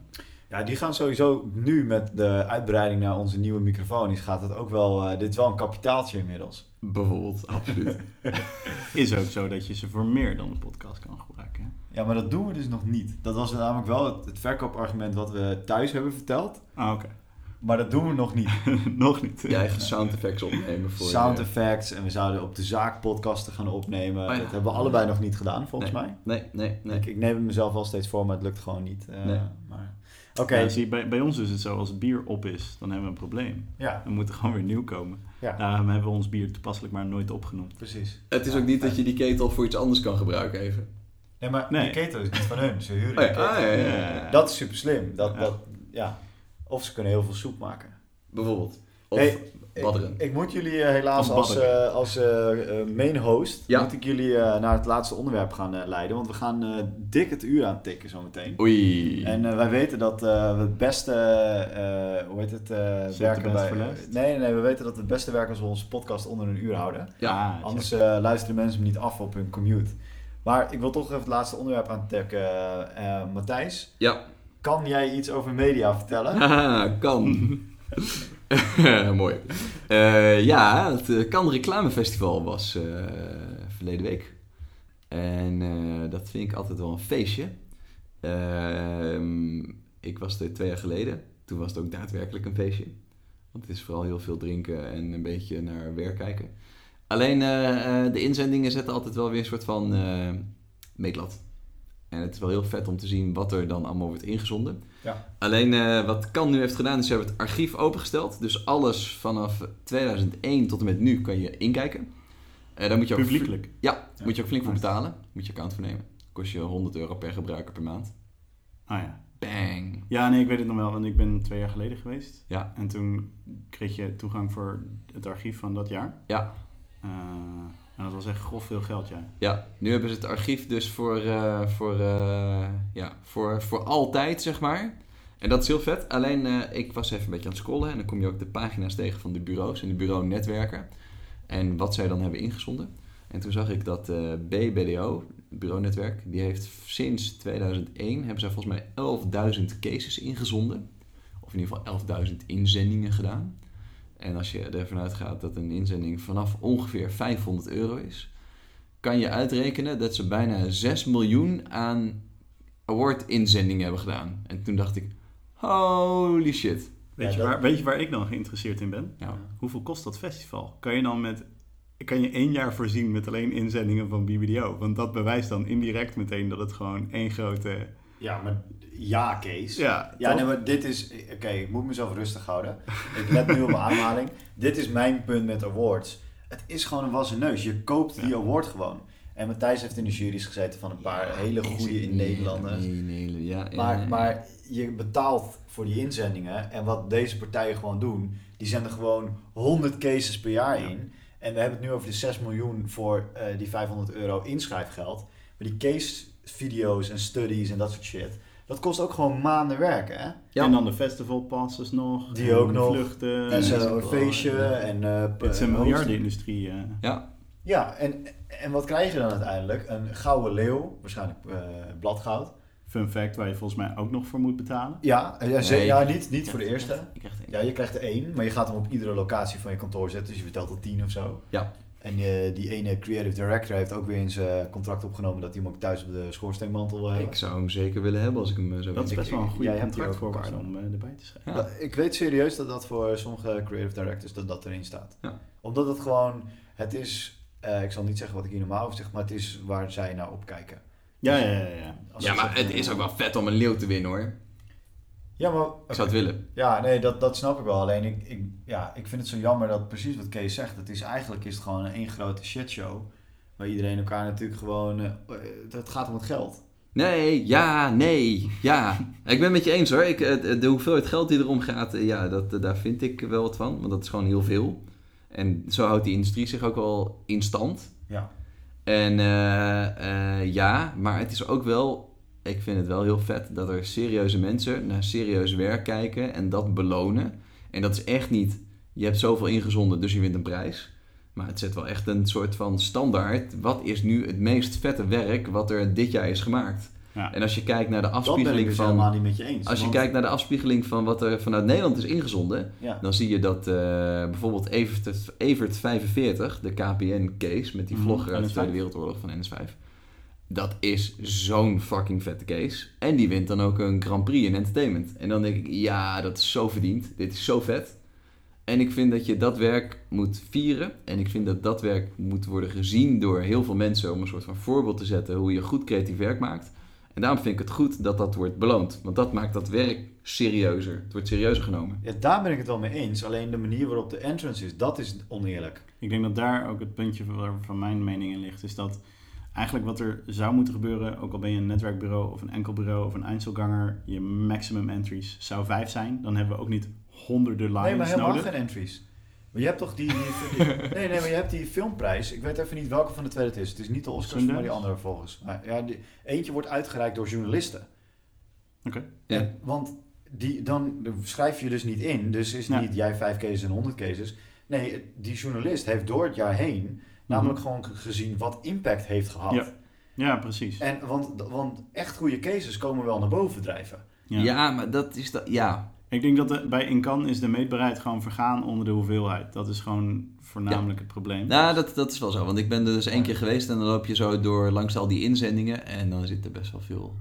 Speaker 2: Ja, die gaan sowieso nu met de uitbreiding naar onze nieuwe microfoon. is- Gaat het ook wel... dit is wel een kapitaaltje inmiddels.
Speaker 1: Bijvoorbeeld, absoluut.
Speaker 3: Is ook zo dat je ze voor meer dan een podcast kan gebruiken. hè?
Speaker 2: Ja, maar dat doen we dus nog niet. Dat was namelijk wel het, het verkoopargument wat we thuis hebben verteld.
Speaker 3: Ah, oké.
Speaker 2: Maar dat doen we nog niet.
Speaker 3: Nog niet.
Speaker 1: Je eigen sound effects opnemen voor
Speaker 2: Sound
Speaker 1: je-
Speaker 2: effects en we zouden op de zaak podcasten gaan opnemen.
Speaker 1: Oh ja.
Speaker 2: Dat hebben we allebei nog niet gedaan, volgens
Speaker 1: Nee.
Speaker 2: mij.
Speaker 1: Nee, nee, nee.
Speaker 2: Ik, ik neem het mezelf wel steeds voor, maar het lukt gewoon niet. Eh,
Speaker 1: Nee.
Speaker 2: Oké,
Speaker 3: Ja, zie, bij, bij ons is het zo, als het bier op is, dan hebben we een probleem.
Speaker 2: ja,
Speaker 3: We moeten gewoon weer nieuw komen.
Speaker 2: ja,
Speaker 3: Daarom hebben we ons bier toepasselijk maar nooit opgenoemd.
Speaker 2: precies.
Speaker 1: Het is ook niet dat je die ketel voor iets anders kan gebruiken even.
Speaker 2: Nee, maar
Speaker 3: Nee.
Speaker 2: die ketel is niet van hun. Ze huren
Speaker 1: Oh ja,
Speaker 2: die ketel.
Speaker 1: ah, ja, ja,
Speaker 3: ja, ja.
Speaker 2: Dat is super slim. Dat,
Speaker 3: Ja.
Speaker 2: dat, ja. Of ze kunnen heel veel soep maken.
Speaker 1: Bijvoorbeeld. Of
Speaker 2: Hey,
Speaker 1: badderen.
Speaker 2: Ik, ik moet jullie eh, helaas
Speaker 3: Als
Speaker 2: als, eh, als eh, main host,
Speaker 1: Ja.
Speaker 2: moet ik jullie eh, naar het laatste onderwerp gaan leiden. Want we gaan eh, dik het uur aantikken zometeen.
Speaker 1: Oei.
Speaker 2: En eh, wij weten dat eh, we het beste, eh, hoe heet het, eh, werken bij... nee, nee, nee, we weten dat we het beste werken als we onze podcast onder een uur houden.
Speaker 1: ja,
Speaker 3: Ah,
Speaker 2: Anders eh, luisteren mensen hem niet af op hun commute. Maar ik wil toch even het laatste onderwerp aantikken. Matthijs,
Speaker 1: ja.
Speaker 2: kan jij iets over media vertellen?
Speaker 1: Haha, kan. Mooi. Eh, ja, het uh, Cannes Reclamefestival was eh, verleden week. En eh, dat vind ik altijd wel een feestje. Ehm, ik was er twee jaar geleden. Toen was het ook daadwerkelijk een feestje. Want het is vooral heel veel drinken en een beetje naar werk kijken. Alleen eh, eh, de inzendingen zetten altijd wel weer een soort van eh meetlat. En het is wel heel vet om te zien wat er dan allemaal wordt ingezonden.
Speaker 2: Ja.
Speaker 1: Alleen eh, wat Kan nu heeft gedaan, is ze hebben het archief opengesteld. Dus alles vanaf 2001 tot en met nu kan je inkijken. Eh daar moet je ook
Speaker 3: Publiekelijk.
Speaker 1: Ja,
Speaker 2: Ja.
Speaker 1: moet je ook flink voor betalen. Moet je account voor nemen. Kost je 100 euro per gebruiker per maand.
Speaker 3: Ah ja.
Speaker 1: Bang.
Speaker 3: Ja, nee, ik weet het nog wel, want ik ben twee jaar geleden geweest.
Speaker 1: Ja.
Speaker 3: En toen kreeg je toegang voor het archief van dat jaar.
Speaker 1: Ja.
Speaker 3: Eh, en dat was echt grof veel geld, ja.
Speaker 1: Ja, nu hebben ze het archief dus voor, eh, voor, eh, ja, voor, voor altijd, zeg maar. En dat is heel vet. Alleen, eh, ik was even een beetje aan het scrollen en dan kom je ook de pagina's tegen van de bureaus en de bureaunetwerken. En wat zij dan hebben ingezonden. En toen zag ik dat BBDO, het bureaunetwerk, die heeft sinds 2001, hebben zij volgens mij 11.000 cases ingezonden. Of in ieder geval 11.000 inzendingen gedaan. En als je ervan uitgaat dat een inzending vanaf ongeveer 500 euro is, kan je uitrekenen dat ze bijna 6 miljoen aan award-inzendingen hebben gedaan. En toen dacht ik, holy shit.
Speaker 3: Weet, je waar, weet je waar ik dan geïnteresseerd in ben?
Speaker 1: Nou,
Speaker 3: Hoeveel kost dat festival? Kan je dan met... Kan je één jaar voorzien met alleen inzendingen van BBDO? Want dat bewijst dan indirect meteen dat het gewoon één grote...
Speaker 2: Ja, maar ja, Kees.
Speaker 3: Ja,
Speaker 2: Ja, nee, maar dit is... Oké, ik moet mezelf rustig houden. Ik let nu op mijn aanhaling. Dit is mijn punt met awards. Het is gewoon een wassen neus. Je koopt die
Speaker 3: Ja.
Speaker 2: award gewoon. En Matthijs heeft in de jury's gezeten van een paar hele goede in Nederlanders.
Speaker 1: Nee, nee, ja,
Speaker 2: Maar, maar je betaalt voor die inzendingen. En wat deze partijen gewoon doen, die zenden gewoon 100 cases per jaar
Speaker 3: Ja.
Speaker 2: in. En we hebben het nu over de 6 miljoen voor eh, die 500 euro inschrijfgeld. Maar die case video's en studies en dat soort shit. Dat kost ook gewoon maanden werken, hè?
Speaker 1: Ja.
Speaker 3: En dan de festival passes nog.
Speaker 2: Die ook nog.
Speaker 3: Vluchten.
Speaker 2: En
Speaker 1: zo-
Speaker 2: zo'n feestje
Speaker 1: ja.
Speaker 2: en... eh,
Speaker 3: Het is een miljardenindustrie. eh.
Speaker 1: ja,
Speaker 2: Ja, en, en wat krijg je dan uiteindelijk? Een gouden leeuw, waarschijnlijk eh, bladgoud.
Speaker 3: Fun fact waar je volgens mij ook nog voor moet betalen.
Speaker 2: Ja, ja,
Speaker 1: Nee.
Speaker 2: ja niet, niet voor de eerste.
Speaker 1: Ik krijg het
Speaker 2: Ja, je krijgt er één, maar je gaat hem op iedere locatie van je kantoor zetten. Dus je vertelt al tien of zo.
Speaker 1: Ja.
Speaker 2: En eh, die ene creative director heeft ook weer in zijn contract opgenomen dat hij hem ook thuis op de schoorsteenmantel wil hebben.
Speaker 1: Ik zou hem zeker willen hebben als ik hem eh, zo
Speaker 3: Dat is best wel een goede
Speaker 2: jij hebt hier
Speaker 3: contractvoorwaarde om eh, erbij te schrijven.
Speaker 1: Ja.
Speaker 2: Ik weet serieus dat dat voor sommige creative directors dat dat erin staat.
Speaker 1: Ja.
Speaker 2: Omdat het gewoon, het is, eh, ik zal niet zeggen wat ik hier normaal over zeg, maar het is waar zij naar opkijken.
Speaker 3: Ja, ja, ja. ja.
Speaker 1: Ja,
Speaker 2: ze
Speaker 1: maar het is ook wel vet om een leeuw te winnen hoor.
Speaker 2: Ja, maar...
Speaker 1: Ik zou het willen.
Speaker 2: Ja, nee, dat, dat snap ik wel. Alleen ik, ik, ja, ik vind het zo jammer dat precies wat Kees zegt. Het is eigenlijk is het gewoon een één grote shitshow. Waar iedereen elkaar natuurlijk gewoon... eh, het gaat om het geld.
Speaker 1: Nee, ja, nee, ja. Ik ben het met je eens hoor. Ik, eh, de hoeveelheid geld die erom gaat, eh, ja, dat, daar vind ik wel wat van. Want dat is gewoon heel veel. En zo houdt die industrie zich ook wel in stand.
Speaker 2: Ja.
Speaker 1: En ja, maar het is ook wel... Ik vind het wel heel vet dat er serieuze mensen naar serieus werk kijken en dat belonen. En dat is echt niet... Je hebt zoveel ingezonden, dus je wint een prijs. Maar het zet wel echt een soort van standaard. Wat is nu het meest vette werk wat er dit jaar is gemaakt?
Speaker 3: Ja.
Speaker 1: En als je kijkt naar de
Speaker 2: Dat ben ik
Speaker 1: afspiegeling
Speaker 2: dus
Speaker 1: van...
Speaker 2: helemaal niet met je eens.
Speaker 1: Als je kijkt naar de afspiegeling van wat er vanuit Nederland is ingezonden,
Speaker 2: Ja.
Speaker 1: dan zie je dat eh, bijvoorbeeld Evert, Evert 45, de KPN-case met die
Speaker 3: Mhm,
Speaker 1: vlogger uit de
Speaker 3: NS5.
Speaker 1: Tweede Wereldoorlog van NS5, dat is zo'n fucking vette case. En die wint dan ook een Grand Prix in entertainment. En dan denk ik, ja, dat is zo verdiend. Dit is zo vet. En ik vind dat je dat werk moet vieren. En ik vind dat dat werk moet worden gezien door heel veel mensen om een soort van voorbeeld te zetten hoe je goed creatief werk maakt. En daarom vind ik het goed dat dat wordt beloond. Want dat maakt dat werk serieuzer. Het wordt serieuzer genomen.
Speaker 2: Ja, daar ben ik het wel mee eens. Alleen de manier waarop de entrance is, dat is oneerlijk.
Speaker 3: Ik denk dat daar ook het puntje waar- van mijn mening in ligt. Is dat eigenlijk wat er zou moeten gebeuren, ook al ben je een netwerkbureau of een enkel bureau of een Einzelganger, je maximum entries zou vijf zijn. Dan hebben we ook niet honderden lines
Speaker 2: Nee, maar helemaal
Speaker 3: nodig.
Speaker 2: geen entries. Maar je hebt toch die, die, die- nee, nee, maar je hebt die filmprijs. Ik weet even niet welke van de twee het is. Het is niet de Oscars,
Speaker 3: Sundance?
Speaker 2: maar die andere volgens. Maar ja, die, eentje wordt uitgereikt door journalisten.
Speaker 3: Oké.
Speaker 1: Ja.
Speaker 2: Want die, dan schrijf je dus niet in. Dus is
Speaker 3: Ja.
Speaker 2: niet jij vijf cases en honderd cases. Nee, die journalist heeft door het jaar heen namelijk gewoon g- gezien wat impact heeft gehad.
Speaker 3: Ja. Ja, precies.
Speaker 2: En, want, want echt goede cases komen wel naar boven drijven.
Speaker 1: Ja,
Speaker 3: Ja.
Speaker 1: maar dat is dat. Ja.
Speaker 3: Ik denk dat de, bij Incan is de meetbaarheid gewoon vergaan onder de hoeveelheid. Dat is gewoon voornamelijk het probleem.
Speaker 1: Nou, dat, dat is wel zo. Want ik ben er dus één keer geweest en dan loop je zo door langs al die inzendingen. En dan zit er best wel veel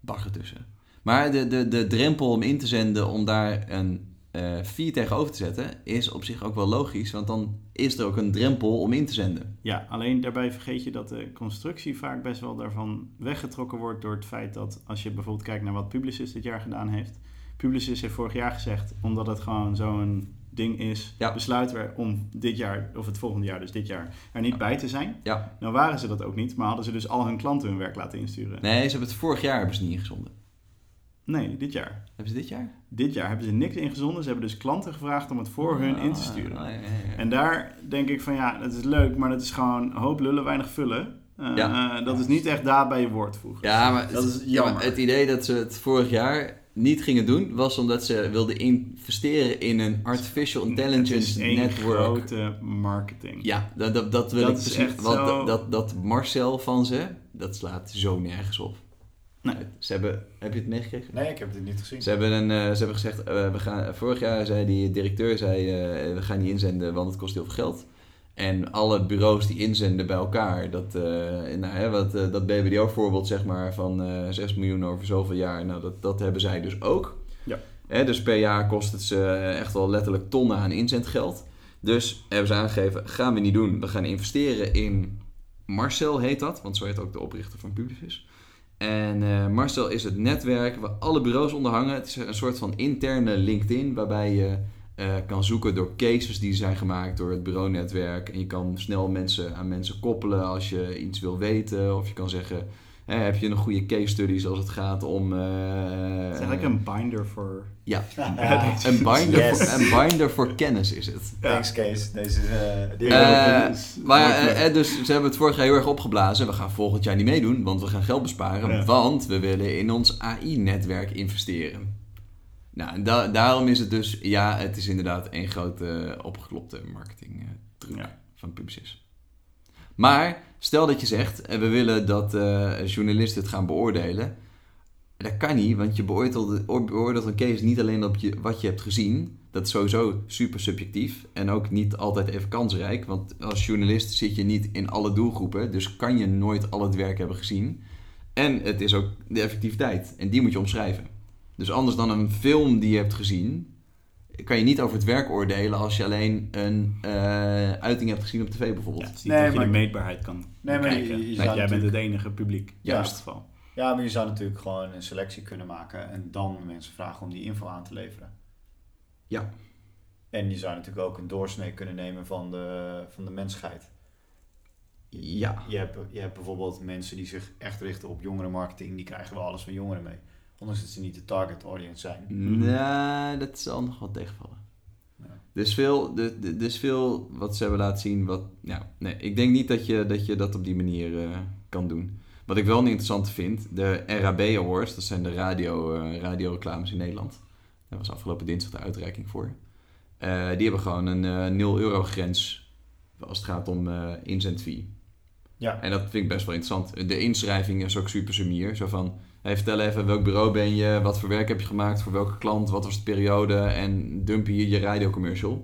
Speaker 1: bagger tussen. Maar de, de, de drempel om in te zenden, om daar een eh fee tegenover te zetten, is op zich ook wel logisch. Want dan is er ook een drempel om in te zenden.
Speaker 3: Ja, alleen daarbij vergeet je dat de constructie vaak best wel daarvan weggetrokken wordt door het feit dat als je bijvoorbeeld kijkt naar wat Publicis dit jaar gedaan heeft. Publicis heeft vorig jaar gezegd, omdat het gewoon zo'n ding is,
Speaker 1: Ja.
Speaker 3: besluiten we om dit jaar, of het volgende jaar, dus dit jaar, er niet bij te zijn.
Speaker 1: Ja.
Speaker 3: Nou waren ze dat ook niet, maar hadden ze dus al hun klanten hun werk laten insturen.
Speaker 1: Nee, ze hebben het vorig jaar hebben ze niet ingezonden.
Speaker 3: Nee, dit jaar.
Speaker 1: Hebben ze dit jaar?
Speaker 3: Dit jaar hebben ze niks ingezonden. Ze hebben dus klanten gevraagd om het voor hun in te sturen.
Speaker 1: Ah, ja, ja, ja.
Speaker 3: En daar denk ik van ja, dat is leuk, maar dat is gewoon hoop lullen, weinig vullen. Eh,
Speaker 1: Ja.
Speaker 3: eh, dat is niet echt daad bij je woord voegen.
Speaker 1: Ja, maar,
Speaker 3: Dat is
Speaker 1: ja, maar
Speaker 3: jammer.
Speaker 1: het idee dat ze het vorig jaar niet gingen doen, was omdat ze wilden investeren in een artificial
Speaker 3: Het is
Speaker 1: intelligence network.
Speaker 3: grote marketing.
Speaker 1: Ja, dat, dat, dat wil
Speaker 3: Dat
Speaker 1: ik
Speaker 3: is
Speaker 1: precies.
Speaker 3: echt
Speaker 1: Want
Speaker 3: zo-
Speaker 1: dat, dat, dat Marcel van ze, dat slaat zo nergens op.
Speaker 3: Nee.
Speaker 1: Ze hebben, heb je het meegekregen?
Speaker 2: Nee, ik heb dit niet gezien.
Speaker 1: Ze hebben, een, eh, ze hebben gezegd, eh, we gaan, vorig jaar zei die directeur, zei, eh, we gaan niet inzenden, want het kost heel veel geld. En alle bureaus die inzenden bij elkaar, dat, nou, hè, wat, dat BBDO-voorbeeld zeg maar van eh 6 miljoen over zoveel jaar, nou, dat, dat hebben zij dus ook.
Speaker 3: Ja.
Speaker 1: Hè, dus per jaar kost het ze echt wel letterlijk tonnen aan inzendgeld. Dus hebben ze aangegeven, gaan we niet doen. We gaan investeren in Marcel heet dat, want zo heet ook de oprichter van Publicis. En eh, Marcel is het netwerk waar alle bureaus onder hangen. Het is een soort van interne LinkedIn waarbij je eh, kan zoeken door cases die zijn gemaakt door het bureaunetwerk. En je kan snel mensen aan mensen koppelen als je iets wil weten. Of je kan zeggen, hè, heb je een goede case studies als het gaat om... eh,
Speaker 3: Het is eigenlijk een binder voor...
Speaker 1: Ja,
Speaker 2: Ja.
Speaker 1: een binder,
Speaker 2: Yes.
Speaker 1: voor, een binder voor kennis is het.
Speaker 2: Thanks, Kees. Deze is... eh,
Speaker 1: Eh, maar eh, eh, dus ze hebben het vorig jaar heel erg opgeblazen. We gaan volgend jaar niet meedoen, want we gaan geld besparen.
Speaker 3: Ja.
Speaker 1: Want we willen in ons AI-netwerk investeren. Nou, en da- daarom is het dus... Ja, het is inderdaad één grote eh, opgeklopte marketing eh, truc
Speaker 3: Ja.
Speaker 1: van Publicis. Maar stel dat je zegt, eh, we willen dat eh, journalisten het gaan beoordelen. Dat kan niet, want je beoordeelt, beoordeelt een case niet alleen op je, wat je hebt gezien. Dat is sowieso super subjectief en ook niet altijd even kansrijk. Want als journalist zit je niet in alle doelgroepen, dus kan je nooit al het werk hebben gezien. En het is ook de effectiviteit en die moet je omschrijven. Dus anders dan een film die je hebt gezien, kan je niet over het werk oordelen als je alleen een eh, uiting hebt gezien op tv bijvoorbeeld.
Speaker 3: Ja, het is niet
Speaker 2: Nee,
Speaker 3: dat je
Speaker 2: maar-
Speaker 3: de meetbaarheid kan
Speaker 2: Nee, maar je-
Speaker 3: kijken.
Speaker 2: je
Speaker 3: Nee,
Speaker 2: zou
Speaker 3: jij bent het enige publiek.
Speaker 1: Juist.
Speaker 3: In dit geval.
Speaker 2: Ja, maar je zou natuurlijk gewoon een selectie kunnen maken en dan mensen vragen om die info aan te leveren.
Speaker 1: Ja.
Speaker 2: En je zou natuurlijk ook een doorsnee kunnen nemen van de, van de mensheid.
Speaker 1: Ja.
Speaker 2: Je hebt, je hebt bijvoorbeeld mensen die zich echt richten op jongerenmarketing, die krijgen wel alles van jongeren mee. Ondanks dat ze niet de target audience zijn.
Speaker 1: Nee, dat zal nog wat tegenvallen.
Speaker 2: Ja.
Speaker 1: Is veel, is veel wat ze hebben laten zien. Wat, nou, nee, ik denk niet dat je dat, je dat op die manier eh, kan doen. Wat ik wel een interessante vind, de RAB Awards, dat zijn de radio, eh radioreclames in Nederland. Daar was afgelopen dinsdag de uitreiking voor. Eh, die hebben gewoon een eh 0 euro grens als het gaat om eh inzendfee.
Speaker 2: Ja,
Speaker 1: En dat vind ik best wel interessant. De inschrijving is ook super sumier. Zo van, hey, vertel even welk bureau ben je, wat voor werk heb je gemaakt, voor welke klant, wat was de periode en dump hier je radiocommercial.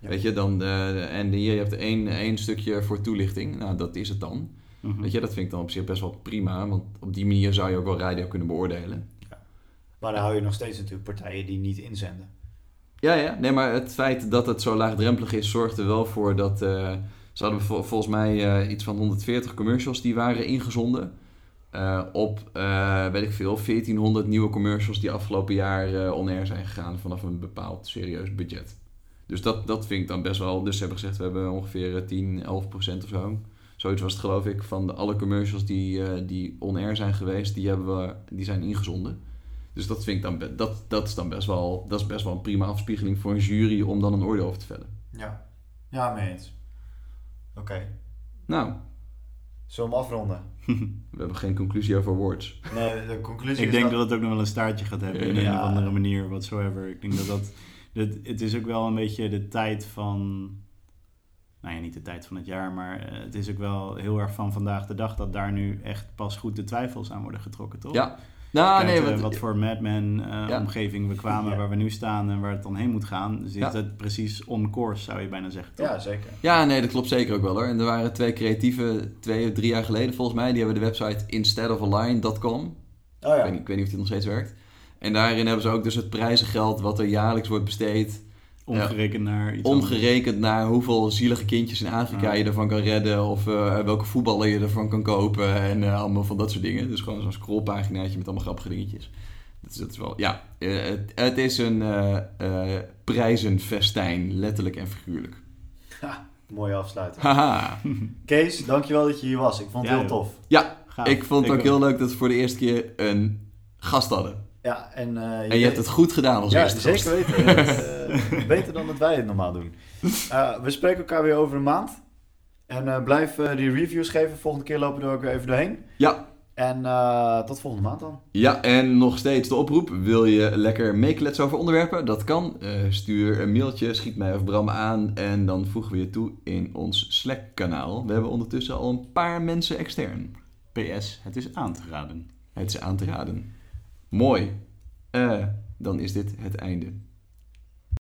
Speaker 2: Ja.
Speaker 1: Weet je, dan, eh, en hier je hebt één, één stukje voor toelichting. Nou, dat is het dan.
Speaker 3: Mhm.
Speaker 1: Weet je, dat vind ik dan op zich best wel prima, want op die manier zou je ook wel radio kunnen beoordelen.
Speaker 2: maar dan hou je nog steeds natuurlijk partijen die niet inzenden.
Speaker 1: Ja, ja. Nee, maar het feit dat het zo laagdrempelig is, zorgt er wel voor dat... eh, ze hadden vol- volgens mij eh, iets van 140 commercials die waren ingezonden. Eh, op, eh, weet ik veel, 1400 nieuwe commercials die afgelopen jaar eh on-air zijn gegaan vanaf een bepaald serieus budget. Dus dat, dat vind ik dan best wel... Dus ze hebben gezegd, we hebben ongeveer eh, 10, 11 procent of zo. Zoiets was het geloof ik, van de, alle commercials die, die on-air zijn geweest, die, hebben we, die zijn ingezonden. Dus dat vind ik dan, dat, dat is dan best wel, dat is best wel een prima afspiegeling voor een jury om dan een oordeel over te vellen.
Speaker 2: Ja, ja, mee eens. Oké,
Speaker 1: Nou,
Speaker 2: zullen we hem afronden?
Speaker 1: we hebben geen conclusie over awards.
Speaker 2: Nee, de conclusie
Speaker 3: Ik
Speaker 2: is
Speaker 3: denk
Speaker 2: dat...
Speaker 3: dat het ook nog wel een staartje gaat hebben in
Speaker 2: Ja.
Speaker 3: een of andere manier, whatsoever. Ik denk dat dat... dat het is ook wel een beetje de tijd van... Nou ja, niet de tijd van het jaar, maar eh, het is ook wel heel erg van vandaag de dag dat daar nu echt pas goed de twijfels aan worden getrokken, toch?
Speaker 1: Ja. Nou, nee,
Speaker 3: eh,
Speaker 1: wat,
Speaker 3: wat voor Madman eh
Speaker 1: Ja.
Speaker 3: omgeving we kwamen,
Speaker 2: Ja.
Speaker 3: waar we nu staan en waar het dan heen moet gaan. Dus
Speaker 1: Ja.
Speaker 3: is dat precies on course, zou je bijna zeggen, toch?
Speaker 2: Ja, zeker.
Speaker 1: Ja, nee, dat klopt zeker ook wel hoor. En er waren twee creatieve, twee, drie jaar geleden volgens mij, die hebben de website insteadofalign.com.
Speaker 2: Oh
Speaker 1: Ik, weet
Speaker 2: ja,
Speaker 1: niet, ik weet niet of die nog steeds werkt. En daarin hebben ze ook dus het prijzengeld wat er jaarlijks wordt besteed,
Speaker 3: Omgerekend naar iets anders.
Speaker 1: omgerekend naar hoeveel zielige kindjes in Afrika je ervan kan redden of eh, welke voetballer je ervan kan kopen en eh, allemaal van dat soort dingen. Dus gewoon zo'n scrollpaginaatje met allemaal grappige dingetjes. Dat is, dat is wel, ja, eh, het, het is een prijzenfestijn, letterlijk en figuurlijk.
Speaker 2: Ha, mooie afsluiting.
Speaker 1: Haha.
Speaker 2: Kees, dankjewel dat je hier was. Ik vond het
Speaker 3: Ja,
Speaker 2: heel
Speaker 3: joh.
Speaker 2: tof.
Speaker 1: Ja,
Speaker 3: Gaaf.
Speaker 1: ik vond het ook
Speaker 3: wel.
Speaker 1: heel leuk dat we voor de eerste keer een gast hadden.
Speaker 2: Ja, en, eh,
Speaker 1: En je hebt het goed gedaan als
Speaker 2: ja,
Speaker 1: eerste
Speaker 2: zeker weten. Eh, beter dan dat wij het normaal doen. Eh, we spreken elkaar weer over een maand. En blijf die reviews geven. Volgende keer lopen we er ook weer even doorheen.
Speaker 1: Ja,
Speaker 2: En tot volgende maand dan.
Speaker 1: Ja, en nog steeds de oproep. Wil je lekker meekletsen over onderwerpen? Dat kan. Stuur een mailtje, schiet mij of Bram aan en dan voegen we je toe in ons Slack-kanaal. We hebben ondertussen al een paar mensen extern.
Speaker 3: PS, het is aan te raden.
Speaker 1: Het is aan te raden. Mooi. Eh, dan is dit het einde.